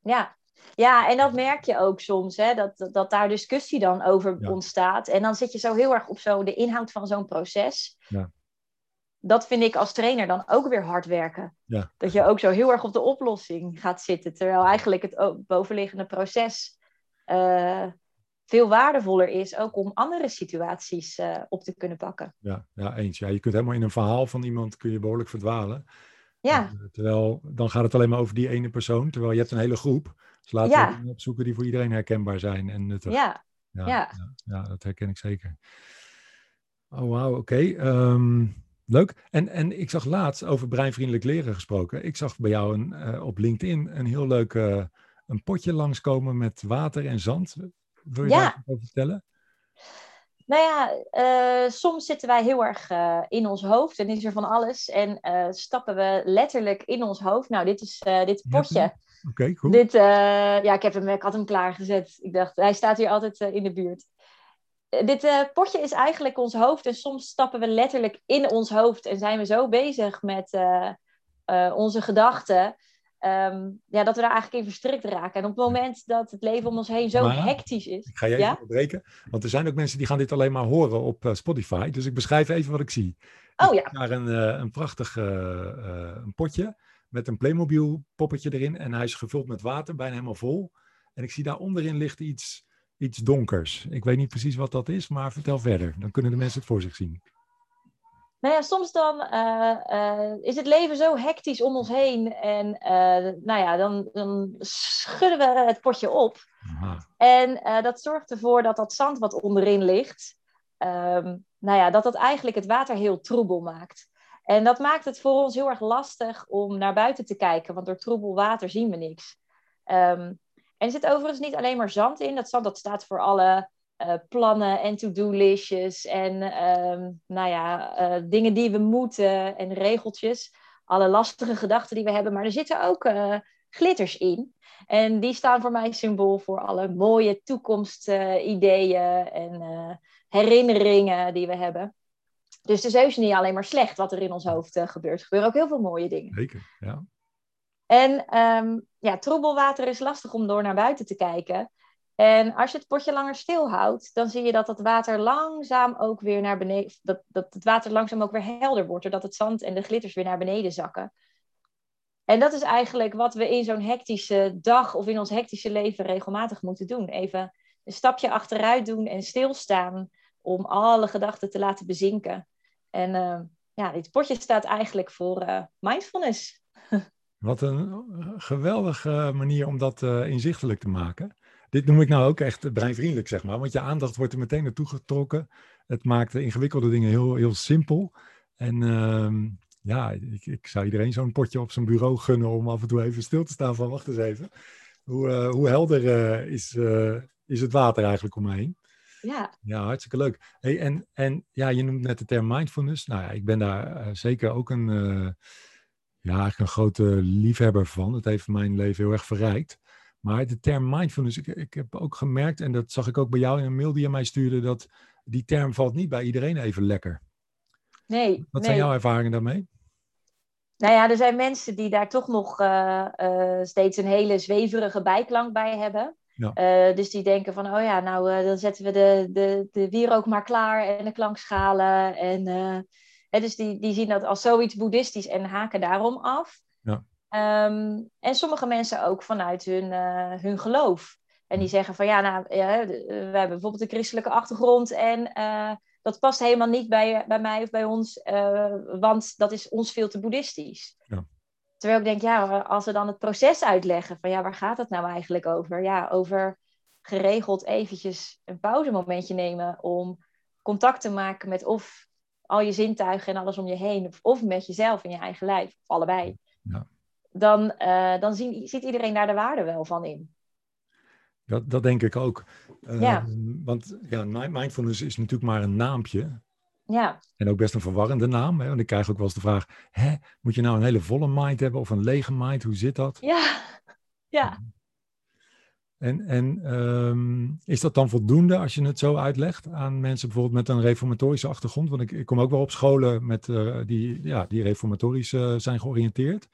ja. Ja, en dat merk je ook soms, hè, dat, dat daar discussie dan over Ja. ontstaat. En dan zit je zo heel erg op zo de inhoud van zo'n proces. Ja. Dat vind ik als trainer dan ook weer hard werken. Ja. Dat je ook zo heel erg op de oplossing gaat zitten. Terwijl eigenlijk het bovenliggende proces eh, veel waardevoller is, ook om andere situaties eh, op te kunnen pakken. Ja, ja, eens. Ja, je kunt helemaal in een verhaal van iemand kun je behoorlijk verdwalen. Ja, Eh, Terwijl, dan gaat het alleen maar over die ene persoon. Terwijl je hebt een hele groep. Dus laten Ja. we dingen opzoeken die voor iedereen herkenbaar zijn en nuttig. ja, Ja, Ja. dat herken ik zeker. Oh, wauw, oké. Ehm, Leuk. En, en ik zag laatst over breinvriendelijk leren gesproken. Ik zag bij jou een, eh, op LinkedIn een heel leuk uh, een potje langskomen met water en zand. Wil je ja. daar over vertellen? Nou ja, uh, soms zitten wij heel erg in ons hoofd en is er van alles. En stappen we letterlijk in ons hoofd. Nou, dit is dit potje. Oké, okay, cool. Dit, ja, ik, heb hem, ik had hem klaargezet. Ik dacht, hij staat hier altijd in de buurt dit uh, potje is eigenlijk ons hoofd. En soms stappen we letterlijk in ons hoofd en zijn we zo bezig met uh, uh, onze gedachten. Um, ja, dat we daar eigenlijk in verstrikt raken. En op het moment dat het leven om ons heen zo maar, hectisch is. Ik ga je even ja? onderbreken. Want er zijn ook mensen die gaan dit alleen maar horen op Spotify. Dus ik beschrijf even wat ik zie. Oh ja. Ik daar een, een prachtig een potje met een Playmobil poppetje erin. En hij is gevuld met water, bijna helemaal vol. En ik zie daar onderin ligt iets iets donkers. Ik weet niet precies wat dat is, maar vertel verder. Dan kunnen de mensen het voor zich zien. Nou ja, soms dan uh, uh, is het leven zo hectisch om ons heen. En uh, nou ja, dan, dan, schudden we het potje op. Aha. En dat zorgt ervoor dat dat zand wat onderin ligt, um, nou ja, dat dat eigenlijk het water heel troebel maakt. En dat maakt het voor ons heel erg lastig om naar buiten te kijken, want door troebel water zien we niks. Um, en er zit overigens niet alleen maar zand in. Dat zand dat staat voor alle uh, plannen en to-do-listjes en uh, nou ja, uh, dingen die we moeten en regeltjes. Alle lastige gedachten die we hebben. Maar er zitten ook eh, glitters in. En die staan voor mij symbool voor alle mooie toekomstideeën en herinneringen die we hebben. Dus het is heus niet alleen maar slecht wat er in ons hoofd gebeurt. Er gebeuren ook heel veel mooie dingen. Zeker, ja. En um, ja, troebelwater is lastig om door naar buiten te kijken. En als je het potje langer stilhoudt, dan zie je dat het water langzaam ook weer naar beneden, dat, dat het water langzaam ook weer helder wordt, doordat het zand en de glitters weer naar beneden zakken. En dat is eigenlijk wat we in zo'n hectische dag of in ons hectische leven regelmatig moeten doen. Even een stapje achteruit doen en stilstaan om alle gedachten te laten bezinken. En uh, ja, dit potje staat eigenlijk voor uh, mindfulness. Wat een geweldige manier om dat uh, inzichtelijk te maken. Dit noem ik nou ook echt breinvriendelijk, zeg maar. Want je aandacht wordt er meteen naartoe getrokken. Het maakt de ingewikkelde dingen heel, heel simpel. En uh, ja, ik, ik, zou iedereen zo'n potje op zijn bureau gunnen om af en toe even stil te staan van wacht eens even. Hoe, uh, hoe helder is, is het water eigenlijk om me heen? Ja. Ja, hartstikke leuk. Hey, en, en ja, je noemt net de term mindfulness. Nou ja, ik ben daar zeker ook een ja, eigenlijk een grote liefhebber van. Het heeft mijn leven heel erg verrijkt. Maar de term mindfulness, ik, ik heb ook gemerkt, en dat zag ik ook bij jou in een mail die je mij stuurde, dat die term valt niet bij iedereen even lekker. Nee. Wat zijn jouw ervaringen daarmee? Nou ja, er zijn mensen die daar toch nog uh, uh, steeds een hele zweverige bijklank bij hebben. Ja. Uh, dus die denken van, oh ja, nou dan zetten we de, de, de wierook maar klaar en de klankschalen en dus die, die zien dat als zoiets boeddhistisch en haken daarom af. Ja. Um, en sommige mensen ook vanuit hun, uh, hun geloof. En die zeggen van ja, nou, ja, we hebben bijvoorbeeld een christelijke achtergrond en uh, dat past helemaal niet bij, bij mij of bij ons, uh, want dat is ons veel te boeddhistisch. Ja. Terwijl ik denk, ja, als we dan het proces uitleggen van ja, waar gaat het nou eigenlijk over? Ja, over geregeld eventjes een pauzemomentje nemen om contact te maken met of al je zintuigen en alles om je heen, of met jezelf in je eigen lijf, of allebei, ja. dan, uh, dan zien, ziet iedereen daar de waarde wel van in. Dat, dat denk ik ook. Uh, ja. Want ja, mindfulness is natuurlijk maar een naampje. Ja. En ook best een verwarrende naam. Hè? Want ik krijg ook wel eens de vraag: hè, moet je nou een hele volle mind hebben of een lege mind? Hoe zit dat? Ja, ja. En, en um, is dat dan voldoende als je het zo uitlegt aan mensen bijvoorbeeld met een reformatorische achtergrond? Want ik, ik kom ook wel op scholen met, uh, die, ja, die reformatorisch uh, zijn georiënteerd.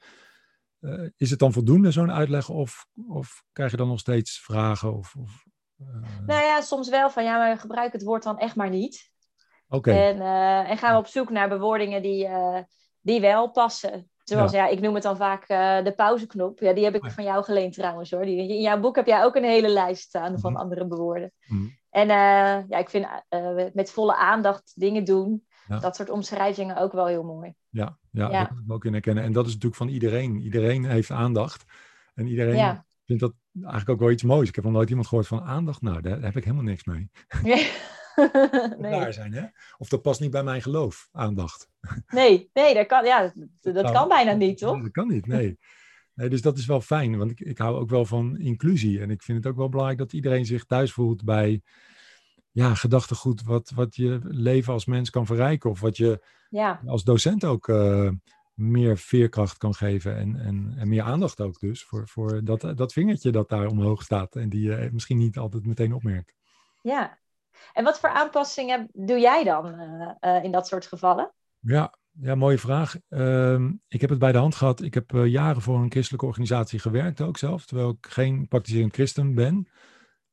Uh, is het dan voldoende zo'n uitleg of, of krijg je dan nog steeds vragen? Of, of Nou ja, soms wel van ja, maar gebruik het woord dan echt maar niet. Oké. Okay. En, en gaan we op zoek naar bewoordingen die, die wel passen. Zoals, ja. ja. ik noem het dan vaak uh, de pauzeknop. Ja, die heb ik van jou geleend trouwens hoor. Die, in jouw boek heb jij ook een hele lijst staan van mm-hmm. andere bewoorden. Mm. En uh, ja, ik vind uh, met volle aandacht dingen doen, ja. dat soort omschrijvingen ook wel heel mooi. Ja, ja, ja. dat kan ik ook in herkennen. En dat is natuurlijk van iedereen. Iedereen heeft aandacht. En iedereen vindt dat eigenlijk ook wel iets moois. Ik heb nog nooit iemand gehoord van aandacht. Nou, daar heb ik helemaal niks mee. <laughs> <laughs> nee. Klaar zijn, hè? Of dat past niet bij mijn geloof, aandacht. <laughs> nee, nee, dat kan, ja, dat, dat kan bijna niet, toch? dat kan niet, nee. nee. Dus dat is wel fijn, want ik, ik hou ook wel van inclusie. En ik vind het ook wel belangrijk dat iedereen zich thuis voelt bij ja, gedachtegoed wat, wat je leven als mens kan verrijken. Of wat je ja. als docent ook uh, meer veerkracht kan geven en, en, en meer aandacht ook dus voor, voor dat, dat vingertje dat daar omhoog staat en die je misschien niet altijd meteen opmerkt. Ja, en wat voor aanpassingen doe jij dan uh, uh, in dat soort gevallen? Ja, ja mooie vraag. Uh, ik heb het bij de hand gehad. Ik heb uh, jaren voor een christelijke organisatie gewerkt ook zelf, terwijl ik geen praktiserend christen ben.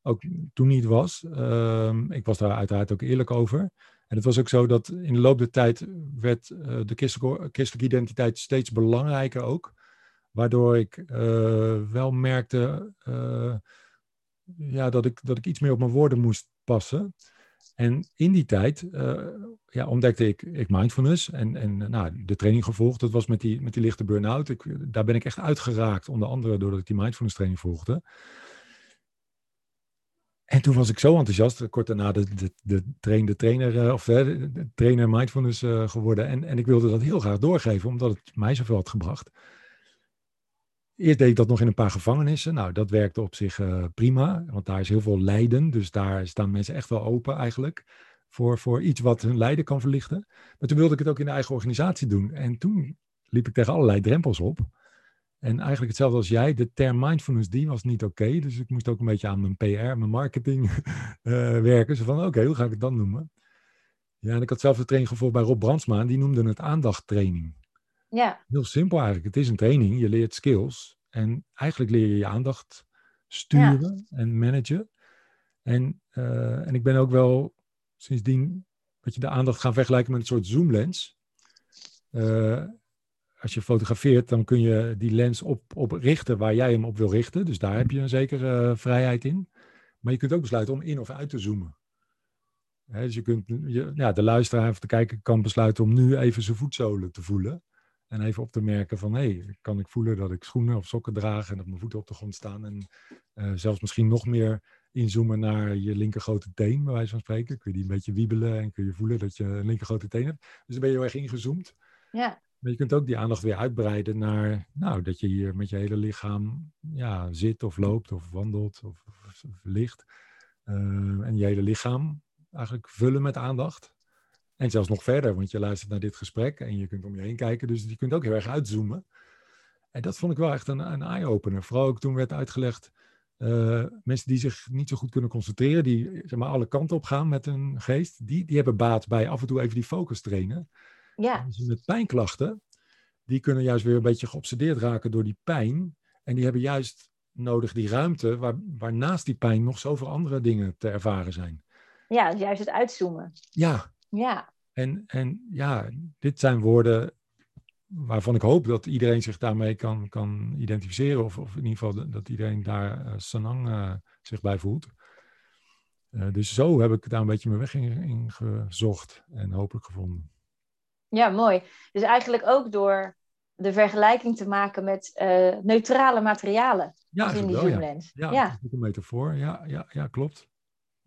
Ook toen niet was. Ehm, ik was daar uiteraard ook eerlijk over. En het was ook zo dat in de loop der tijd werd de christelijke, christelijke, identiteit steeds belangrijker ook. Waardoor ik wel merkte ja, dat, ik, dat ik iets meer op mijn woorden moest passen. En in die tijd ja, ontdekte ik, ik mindfulness en, en nou, de training gevolgd. Dat was met die, met die lichte burn-out. Daar ben ik echt uitgeraakt, onder andere doordat ik die mindfulness training volgde. En toen was ik zo enthousiast, kort daarna de, de, de, train, de trainer, uh, of de, de, trainer mindfulness geworden. En, en ik wilde dat heel graag doorgeven, omdat het mij zoveel had gebracht. Eerst deed ik dat nog in een paar gevangenissen. Nou, dat werkte op zich uh, prima, want daar is heel veel lijden. Dus daar staan mensen echt wel open eigenlijk voor, voor iets wat hun lijden kan verlichten. Maar toen wilde ik het ook in de eigen organisatie doen. En toen liep ik tegen allerlei drempels op. En eigenlijk hetzelfde als jij, de term mindfulness, die was niet oké. dus ik moest ook een beetje aan mijn PR, mijn marketing uh, <laughs> werken. Zo van, oké, hoe ga ik het dan noemen? Ja, en ik had zelf de training gevolgd bij Rob Brandsma. Die noemde het aandachttraining. Ja. Heel simpel eigenlijk. Het is een training. Je leert skills. En eigenlijk leer je je aandacht sturen en managen. En, uh, en ik ben ook wel sindsdien, dat je de aandacht gaan vergelijken met een soort zoomlens. Uh, als je fotografeert, dan kun je die lens op, op richten waar jij hem op wil richten. Dus daar heb je een zekere uh, vrijheid in. Maar je kunt ook besluiten om in of uit te zoomen. Hè, dus je kunt, je, ja, de luisteraar of de kijker kan besluiten om nu even zijn voetzolen te voelen. En even op te merken van, hé, hey, kan ik voelen dat ik schoenen of sokken draag en dat mijn voeten op de grond staan. En uh, zelfs misschien nog meer inzoomen naar je linker grote teen, bij wijze van spreken. Kun je die een beetje wiebelen en kun je voelen dat je een linker grote teen hebt. Dus dan ben je heel erg ingezoomd. Ja. Maar je kunt ook die aandacht weer uitbreiden naar, nou, dat je hier met je hele lichaam ja, zit of loopt of wandelt of, of, ligt. Uh, en je hele lichaam eigenlijk vullen met aandacht. En zelfs nog verder, want je luistert naar dit gesprek en je kunt om je heen kijken. Dus je kunt ook heel erg uitzoomen. En dat vond ik wel echt een, een eye-opener. Vooral ook toen werd uitgelegd, uh, mensen die zich niet zo goed kunnen concentreren, die zeg maar alle kanten op gaan met hun geest, die, die hebben baat bij af en toe even die focus trainen. Ja. Mensen met pijnklachten, die kunnen juist weer een beetje geobsedeerd raken door die pijn. En die hebben juist nodig die ruimte waar, waar naast die pijn nog zoveel andere dingen te ervaren zijn. Ja, juist het uitzoomen. Ja. Ja. En, en ja, dit zijn woorden waarvan ik hoop dat iedereen zich daarmee kan, kan identificeren. Of, of in ieder geval dat iedereen daar uh, Sanang uh, zich bij voelt. Uh, dus zo heb ik daar een beetje mijn weg in, in gezocht en hopelijk gevonden. Ja, mooi. Dus eigenlijk ook door de vergelijking te maken met neutrale materialen. Ja, in die wel, zoomlens. Ja, ja. Dat is een metafoor. Ja, ja, ja, klopt.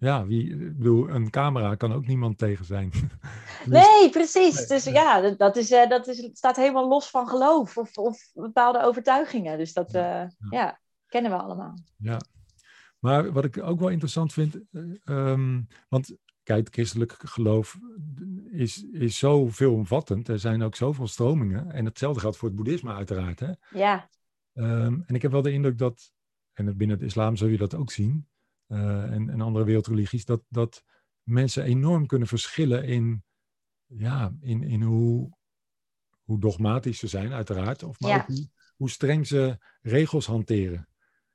Ja, wie, ik bedoel, een camera kan ook niemand tegen zijn. <laughs> dus, nee, precies. Dus ja, dat, is, uh, dat is, staat helemaal los van geloof of, of bepaalde overtuigingen. Dus dat uh, ja. ja. kennen we allemaal. Ja, maar wat ik ook wel interessant vind, um, want kijk, christelijk geloof is, is zo veelomvattend. Er zijn ook zoveel stromingen. En hetzelfde geldt voor het boeddhisme uiteraard. Hè? Ja. Um, en ik heb wel de indruk dat, en binnen het islam zul je dat ook zien, en, en andere wereldreligies, dat, dat mensen enorm kunnen verschillen in, ja, in, in hoe, hoe dogmatisch ze zijn, uiteraard. Of maar ja. ook hoe, hoe streng ze regels hanteren.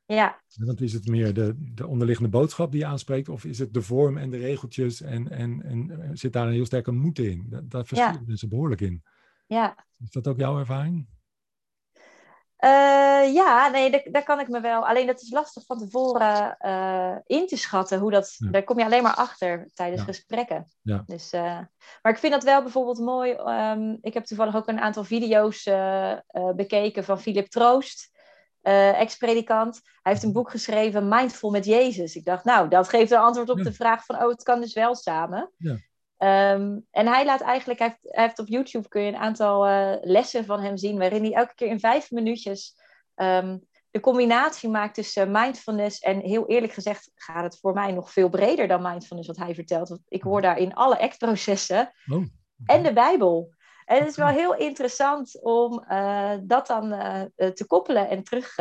Ja. Want is het meer de, de onderliggende boodschap die je aanspreekt, of is het de vorm en de regeltjes en, en, en zit daar een heel sterke moed in? Daar, daar verschillen ja. mensen behoorlijk in. Ja. Is dat ook jouw ervaring? Uh, ja, nee, daar, daar, kan ik me wel. Alleen dat is lastig van tevoren uh, in te schatten. Hoe dat, ja. Daar kom je alleen maar achter tijdens ja. gesprekken. Ja. Dus, uh, maar ik vind dat wel bijvoorbeeld mooi. Um, ik heb toevallig ook een aantal video's bekeken van Philip Troost. ex-predikant. Hij heeft een boek geschreven, Mindful met Jezus. Ik dacht, nou, dat geeft een antwoord op de vraag van, oh, het kan dus wel samen. Um, en hij laat eigenlijk, hij heeft, hij heeft, op YouTube kun je een aantal uh, lessen van hem zien, waarin hij elke keer in vijf minuutjes um, de combinatie maakt tussen mindfulness en heel eerlijk gezegd gaat het voor mij nog veel breder dan mindfulness wat hij vertelt. Want ik hoor daarin alle act-processen oh, en de Bijbel. En het is wel heel interessant om uh, dat dan uh, te koppelen en terug,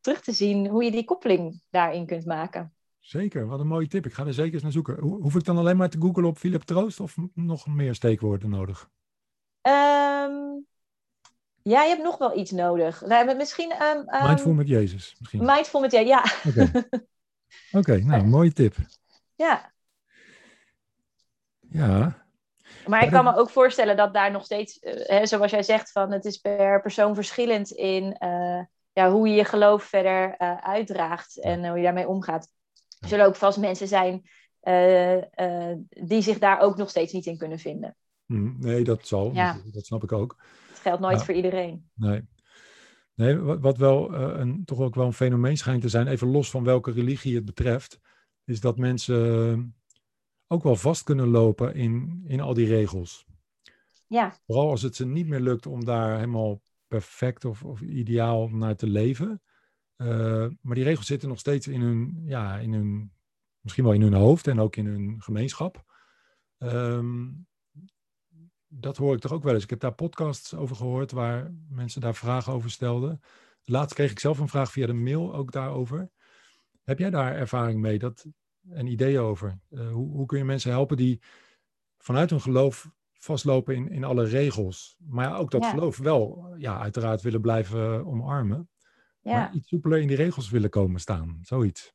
terug te zien hoe je die koppeling daarin kunt maken. Zeker, wat een mooie tip. Ik ga er zeker eens naar zoeken. Ho hoef ik dan alleen maar te googlen op Philip Troost of nog meer steekwoorden nodig? Um, ja, je hebt nog wel iets nodig. We hebben misschien... Um, um, mindful met Jezus. Misschien. Mindful met Jezus, ja. Oké, <laughs> okay. okay, nou, mooie tip. Ja. Ja, maar ik kan me ook voorstellen dat daar nog steeds, hè, zoals jij zegt, van het is per persoon verschillend in uh, ja, hoe je je geloof verder uh, uitdraagt en hoe je daarmee omgaat. Er zullen ook vast mensen zijn die zich daar ook nog steeds niet in kunnen vinden. Mm, nee, dat zal. Ja. Dat snap ik ook. Het geldt nooit ja. voor iedereen. Nee. Nee, wat, wat wel een, toch ook wel een fenomeen schijnt te zijn, even los van welke religie het betreft, is dat mensen ook wel vast kunnen lopen in, in al die regels. Ja. Vooral als het ze niet meer lukt om daar helemaal perfect of, of ideaal naar te leven. Uh, maar die regels zitten nog steeds in hun, ja, in hun, misschien wel in hun hoofd en ook in hun gemeenschap. Um, dat hoor ik toch ook wel eens. Ik heb daar podcasts over gehoord waar mensen daar vragen over stelden. Laatst kreeg ik zelf een vraag via de mail ook daarover. Heb jij daar ervaring mee dat, en ideeën over? Uh, hoe, hoe kun je mensen helpen die vanuit hun geloof vastlopen in, in alle regels, maar ja, ook dat ja. geloof wel, ja, uiteraard willen blijven omarmen, ja. maar iets soepeler in die regels willen komen staan, zoiets.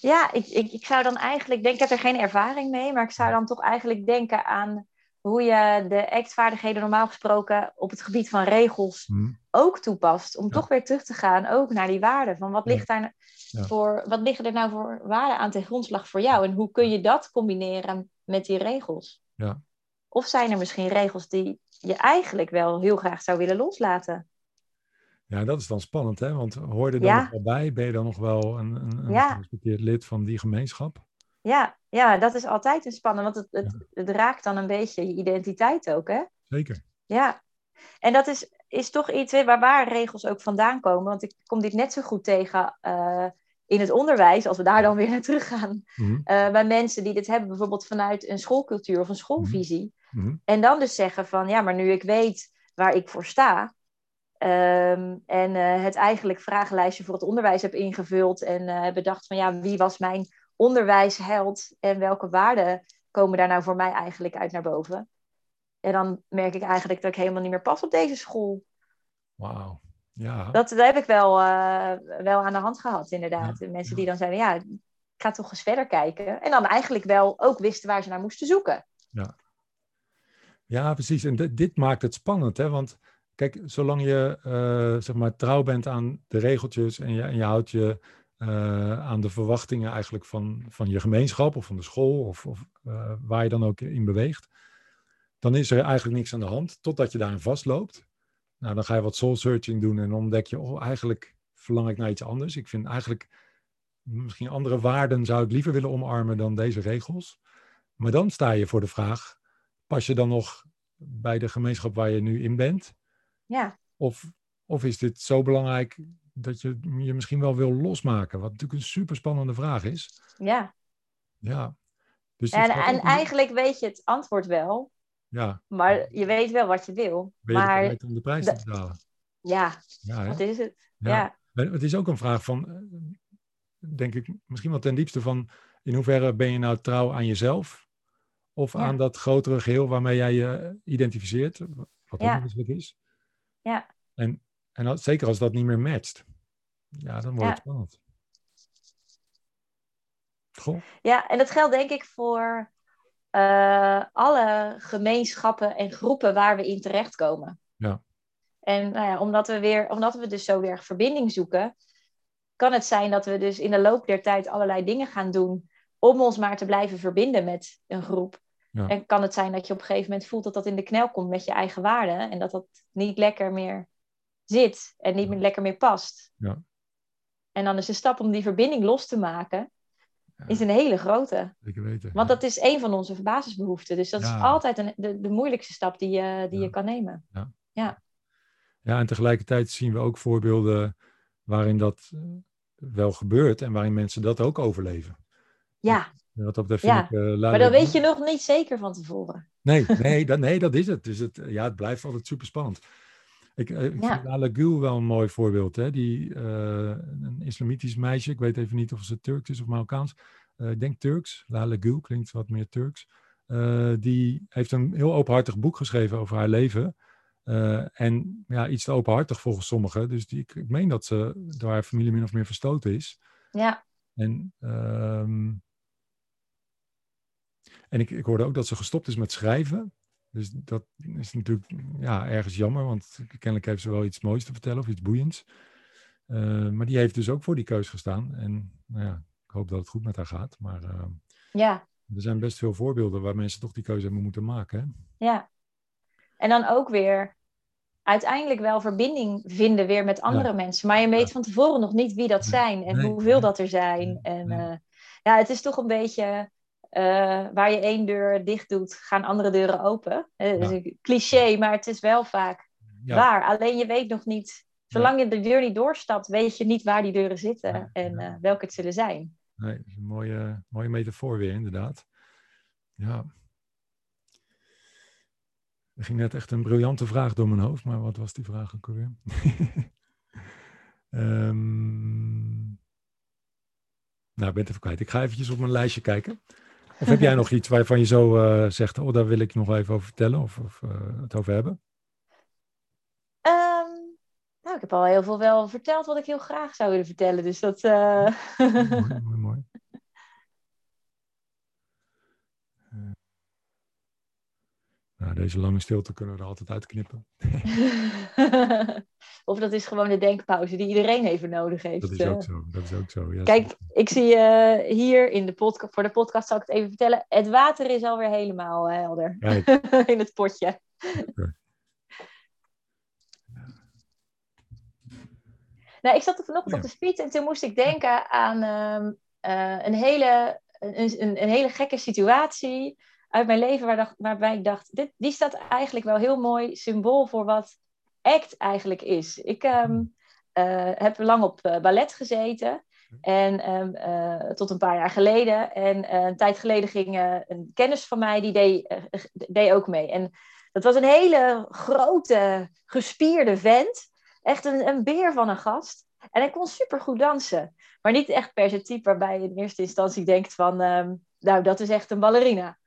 Ja, ik, ik, ik zou dan eigenlijk ik heb er geen ervaring mee, maar ik zou dan toch eigenlijk denken aan hoe je de actvaardigheden normaal gesproken op het gebied van regels hmm. ook toepast. Om ja. toch weer terug te gaan ook naar die waarden. Van wat, ligt daar Ja. voor, wat liggen er nou voor waarden aan ten grondslag voor jou? En hoe kun je dat combineren met die regels? Ja. Of zijn er misschien regels die je eigenlijk wel heel graag zou willen loslaten? Ja, dat is dan spannend, hè? Want hoor je er dan Ja. nog wel bij? Ben je dan nog wel een, een, een Ja. lid van die gemeenschap? Ja, ja, dat is altijd een spannend, want het, het, het raakt dan een beetje je identiteit ook, hè? Zeker. Ja, en dat is, is toch iets waar, waar regels ook vandaan komen. Want ik kom dit net zo goed tegen eh, in het onderwijs, als we daar dan weer naar terug gaan. Mhm. eh, bij mensen die dit hebben, bijvoorbeeld vanuit een schoolcultuur of een schoolvisie. Mhm. En dan dus zeggen van, ja, maar nu ik weet waar ik voor sta. Ehm, en eh, het eigenlijk vragenlijstje voor het onderwijs heb ingevuld. En heb bedacht van, ja, wie was mijn onderwijsheld? En welke waarden komen daar nou voor mij eigenlijk uit naar boven? En dan merk ik eigenlijk dat ik helemaal niet meer pas op deze school. Wauw. Ja. Dat, dat heb ik wel, eh, wel aan de hand gehad, inderdaad. De Mensen die dan zeiden, ja, ik ga toch eens verder kijken. En dan eigenlijk wel ook wisten waar ze naar moesten zoeken. Ja, precies. En dit, dit maakt het spannend, hè? Want kijk, zolang je eh, zeg maar trouw bent aan de regeltjes en je, en je houdt je eh, aan de verwachtingen eigenlijk van, van je gemeenschap of van de school of, of eh, waar je dan ook in beweegt, dan is er eigenlijk niks aan de hand totdat je daarin vastloopt. Nou, dan ga je wat soul searching doen en ontdek je, oh, eigenlijk verlang ik naar iets anders. Ik vind eigenlijk misschien andere waarden zou ik liever willen omarmen dan deze regels. Maar dan sta je voor de vraag, pas je dan nog bij de gemeenschap waar je nu in bent? Ja, Of, of is dit zo belangrijk dat je je misschien wel wil losmaken? Wat natuurlijk een super spannende vraag is. ja. Ja. Dus En, en eigenlijk weet je het antwoord wel, ja, maar je weet wel wat je wil. ben je maar bereid om de prijs te betalen? ja, Ja, wat is het? Ja. Ja, En Het is ook een vraag van, eh, denk ik, misschien wel ten diepste van, in hoeverre ben je nou trouw aan jezelf? Of Ja. aan dat grotere geheel waarmee jij je identificeert, wat ook Ja. is. Ja. En, en als, zeker als dat niet meer matcht, ja, dan wordt Ja. het spannend. Goh, Ja, en dat geldt denk ik voor eh, alle gemeenschappen en groepen waar we in terechtkomen. Ja. En nou ja, omdat, we weer, omdat we dus zo weer verbinding zoeken, kan het zijn dat we dus in de loop der tijd allerlei dingen gaan doen om ons maar te blijven verbinden met een groep. Ja. En kan het zijn dat je op een gegeven moment voelt dat dat in de knel komt met je eigen waarden en dat dat niet lekker meer zit en niet meer lekker meer past. Ja. En dan is de stap om die verbinding los te maken, is een hele grote. Zeker weten. Want ja. dat is een van onze basisbehoeften. Dus dat Ja. is altijd een, de, de moeilijkste stap die je, die Ja. je kan nemen. Ja, en tegelijkertijd zien we ook voorbeelden waarin dat wel gebeurt en waarin mensen dat ook overleven. Ja, Dat vind Ja, ik, eh, maar dat weet je nog niet zeker van tevoren. <laughs> Nee, <laughs> nee, dat, nee, dat is het. Dus het, ja, het blijft altijd super spannend. Ik, eh, ik Ja. vind Lala Gül wel een mooi voorbeeld. Hè? Die, eh, een islamitisch meisje, ik weet even niet of ze Turks is of Marokkaans. Ik denk Turks. Lala Gül klinkt wat meer Turks. Die heeft een heel openhartig boek geschreven over haar leven. En ja, iets te openhartig volgens sommigen. Dus die, ik, ik meen dat ze door haar familie min of meer verstoten is. Ja, En, ehm, en ik, ik hoorde ook dat ze gestopt is met schrijven. Dus dat is natuurlijk ja, ergens jammer, want kennelijk heeft ze wel iets moois te vertellen of iets boeiends. Eh, maar die heeft dus ook voor die keus gestaan. En nou ja, ik hoop dat het goed met haar gaat. Maar eh, ja, er zijn best veel voorbeelden waar mensen toch die keuze hebben moeten maken. Hè? ja. En dan ook weer uiteindelijk wel verbinding vinden weer met andere mensen. Maar je weet Ja. van tevoren nog niet wie dat zijn en nee, hoeveel nee, dat er zijn. en eh, ja, het is toch een beetje eh, waar je één deur dicht doet, gaan andere deuren open. Eh, Dat is een cliché, maar het is wel vaak Ja, waar. Alleen je weet nog niet, zolang je de deur niet doorstapt, weet je niet waar die deuren zitten en eh, welke het zullen zijn. nee, dat is een mooie, mooie metafoor weer, inderdaad. Ja. Er ging net echt een briljante vraag door mijn hoofd, maar wat was die vraag ook alweer? <laughs> Ehm, nou, ik ben het even kwijt. Ik ga eventjes op mijn lijstje kijken. Of heb jij <laughs> nog iets waarvan je zo eh, zegt, oh, daar wil ik nog even over vertellen of, of eh, het over hebben? Ehm, nou, ik heb al heel veel wel verteld wat ik heel graag zou willen vertellen. Dus dat. eh, Mooi, mooi, mooi. Nou, deze lange stilte kunnen we er altijd uitknippen. <laughs> of dat is gewoon de denkpauze die iedereen even nodig heeft. Dat is eh. ook zo. Dat is ook zo. Ja, Kijk, ik zie eh, hier in de podcast, voor de podcast zal ik het even vertellen. Het water is alweer helemaal eh, helder <laughs> in het potje. Nou, ik zat er vanochtend Ja. op de fiets en toen moest ik denken aan ehm, eh, een, hele, een, een, een hele gekke situatie uit mijn leven waar dacht, waarbij ik dacht, dit, die staat eigenlijk wel heel mooi symbool voor wat act eigenlijk is. Ik ehm, eh, heb lang op eh, ballet gezeten en ehm, eh, tot een paar jaar geleden. En een tijd geleden ging een kennis van mij, die deed, deed ook mee. En dat was een hele grote, gespierde vent. Echt een, een beer van een gast. En hij kon supergoed dansen. Maar niet echt per se type waarbij je in eerste instantie denkt van... ehm, nou, dat is echt een ballerina.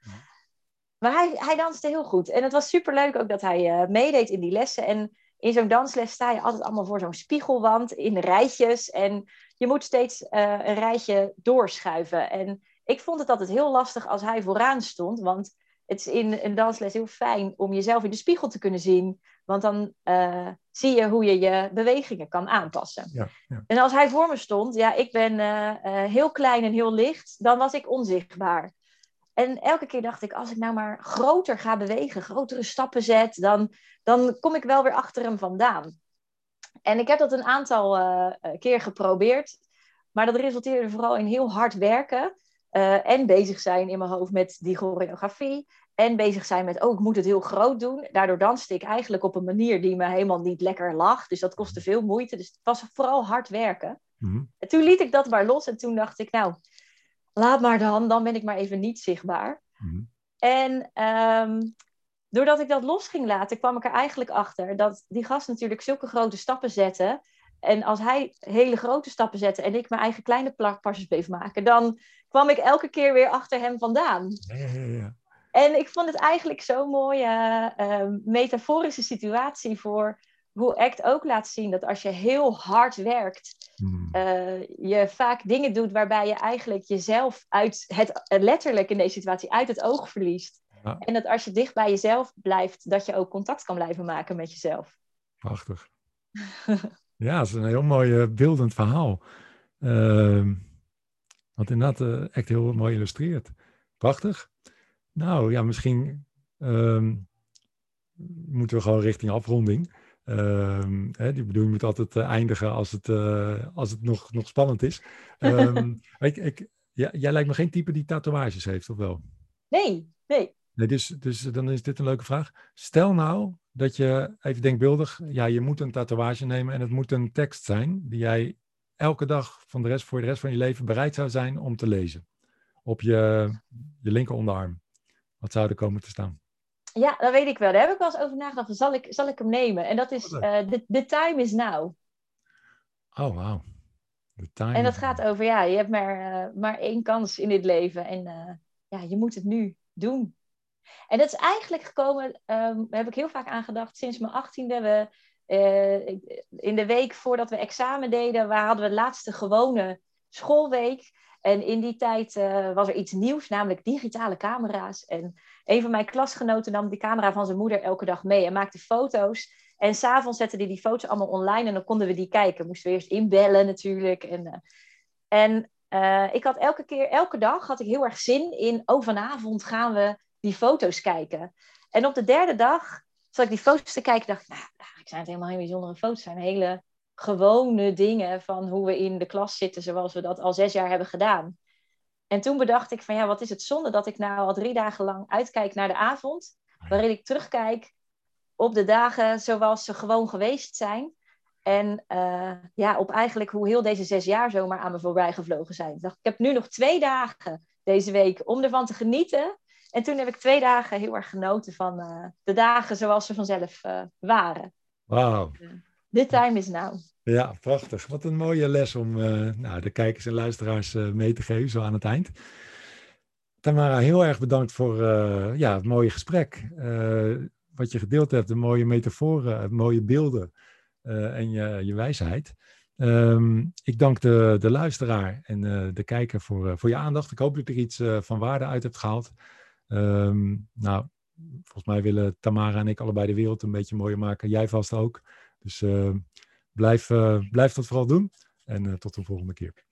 Maar hij, hij danste heel goed. En het was superleuk ook dat hij eh, meedeed in die lessen. En in zo'n dansles sta je altijd allemaal voor zo'n spiegelwand in rijtjes. En je moet steeds eh, een rijtje doorschuiven. En ik vond het altijd heel lastig als hij vooraan stond. Want het is in een dansles heel fijn om jezelf in de spiegel te kunnen zien. Want dan eh, zie je hoe je je bewegingen kan aanpassen. ja, ja. En als hij voor me stond, ja, ik ben heel klein en heel licht, dan was ik onzichtbaar. En elke keer dacht ik, als ik nou maar groter ga bewegen, grotere stappen zet, dan, dan kom ik wel weer achter hem vandaan. En ik heb dat een aantal eh, eh, keer geprobeerd, maar dat resulteerde vooral in heel hard werken eh, en bezig zijn in mijn hoofd met die choreografie. En bezig zijn met, oh, ik moet het heel groot doen. Daardoor danste ik eigenlijk op een manier die me helemaal niet lekker lag. Dus dat kostte veel moeite. Dus het was vooral hard werken. Mhm. En toen liet ik dat maar los. En toen dacht ik, nou, laat maar dan. Dan ben ik maar even niet zichtbaar. Mhm. En ehm, doordat ik dat los ging laten, kwam ik er eigenlijk achter dat die gast natuurlijk zulke grote stappen zette. En als hij hele grote stappen zette en ik mijn eigen kleine plakpasjes bleef maken, dan kwam ik elke keer weer achter hem vandaan. Ja, ja, ja. En ik vond het eigenlijk zo'n mooie eh, metaforische situatie voor hoe ACT ook laat zien dat als je heel hard werkt, Mhm. eh, je vaak dingen doet waarbij je eigenlijk jezelf uit het, letterlijk in deze situatie uit het oog verliest. Ja. En dat als je dicht bij jezelf blijft, dat je ook contact kan blijven maken met jezelf. Prachtig. <laughs> ja, het is een heel mooi eh, beeldend verhaal. Ehm, wat inderdaad eh, echt heel mooi illustreert. Prachtig. Nou ja, misschien ehm, moeten we gewoon richting afronding. Um, hè, die bedoel, je moet altijd eindigen als het, als het nog, nog spannend is. Um, <laughs> ik, ik, ja, jij lijkt me geen type die tatoeages heeft, of wel? Nee, nee. nee dus, dus dan is dit een leuke vraag. Stel nou dat je, even denkbeeldig, ja, je moet een tatoeage nemen en het moet een tekst zijn die jij elke dag van de rest, voor de rest van je leven bereid zou zijn om te lezen. Op je, je linker onderarm. Wat zou er komen te staan? Ja, dat weet ik wel. Daar heb ik wel eens over nagedacht. Zal ik, zal ik hem nemen? En dat is uh, the, the Time is Now. Oh, wauw. En dat gaat over, ja, je hebt maar, uh, maar één kans in dit leven. En uh, ja, je moet het nu doen. En dat is eigenlijk gekomen, um, daar heb ik heel vaak aan gedacht, sinds mijn achttiende. We, uh, in de week voordat we examen deden, waar hadden we de laatste gewone schoolweek. En in die tijd uh, was er iets nieuws, namelijk digitale camera's. En een van mijn klasgenoten nam die camera van zijn moeder elke dag mee en maakte foto's. En s'avonds zette hij die foto's allemaal online en dan konden we die kijken. Moesten we eerst inbellen natuurlijk. En, uh, en uh, ik had elke keer, elke dag had ik heel erg zin in, oh vanavond gaan we die foto's kijken. En op de derde dag zat ik die foto's te kijken dacht ik, nou, eigenlijk zijn het helemaal geen bijzondere foto's. Het zijn hele gewone dingen van hoe we in de klas zitten zoals we dat al zes jaar hebben gedaan. En toen bedacht ik van ja, wat is het zonde dat ik nou al drie dagen lang uitkijk naar de avond, waarin ik terugkijk op de dagen zoals ze gewoon geweest zijn. En uh, ja, op eigenlijk hoe heel deze zes jaar zomaar aan me voorbij gevlogen zijn. Ik dacht, ik heb nu nog twee dagen deze week om ervan te genieten. En toen heb ik twee dagen heel erg genoten van uh, de dagen zoals ze vanzelf uh, waren. Wauw. The time is now. Ja, prachtig. Wat een mooie les om nou, de kijkers en luisteraars mee te geven, zo aan het eind. Tamara, heel erg bedankt voor ja, het mooie gesprek wat je gedeeld hebt, de mooie metaforen, mooie beelden en je, je wijsheid. Um, ik dank de, de luisteraar en de kijker voor, voor je aandacht. Ik hoop dat je er iets van waarde uit hebt gehaald. Um, nou, volgens mij willen Tamara en ik allebei de wereld een beetje mooier maken. Jij vast ook. Dus blijf, blijf dat vooral doen. En tot de volgende keer.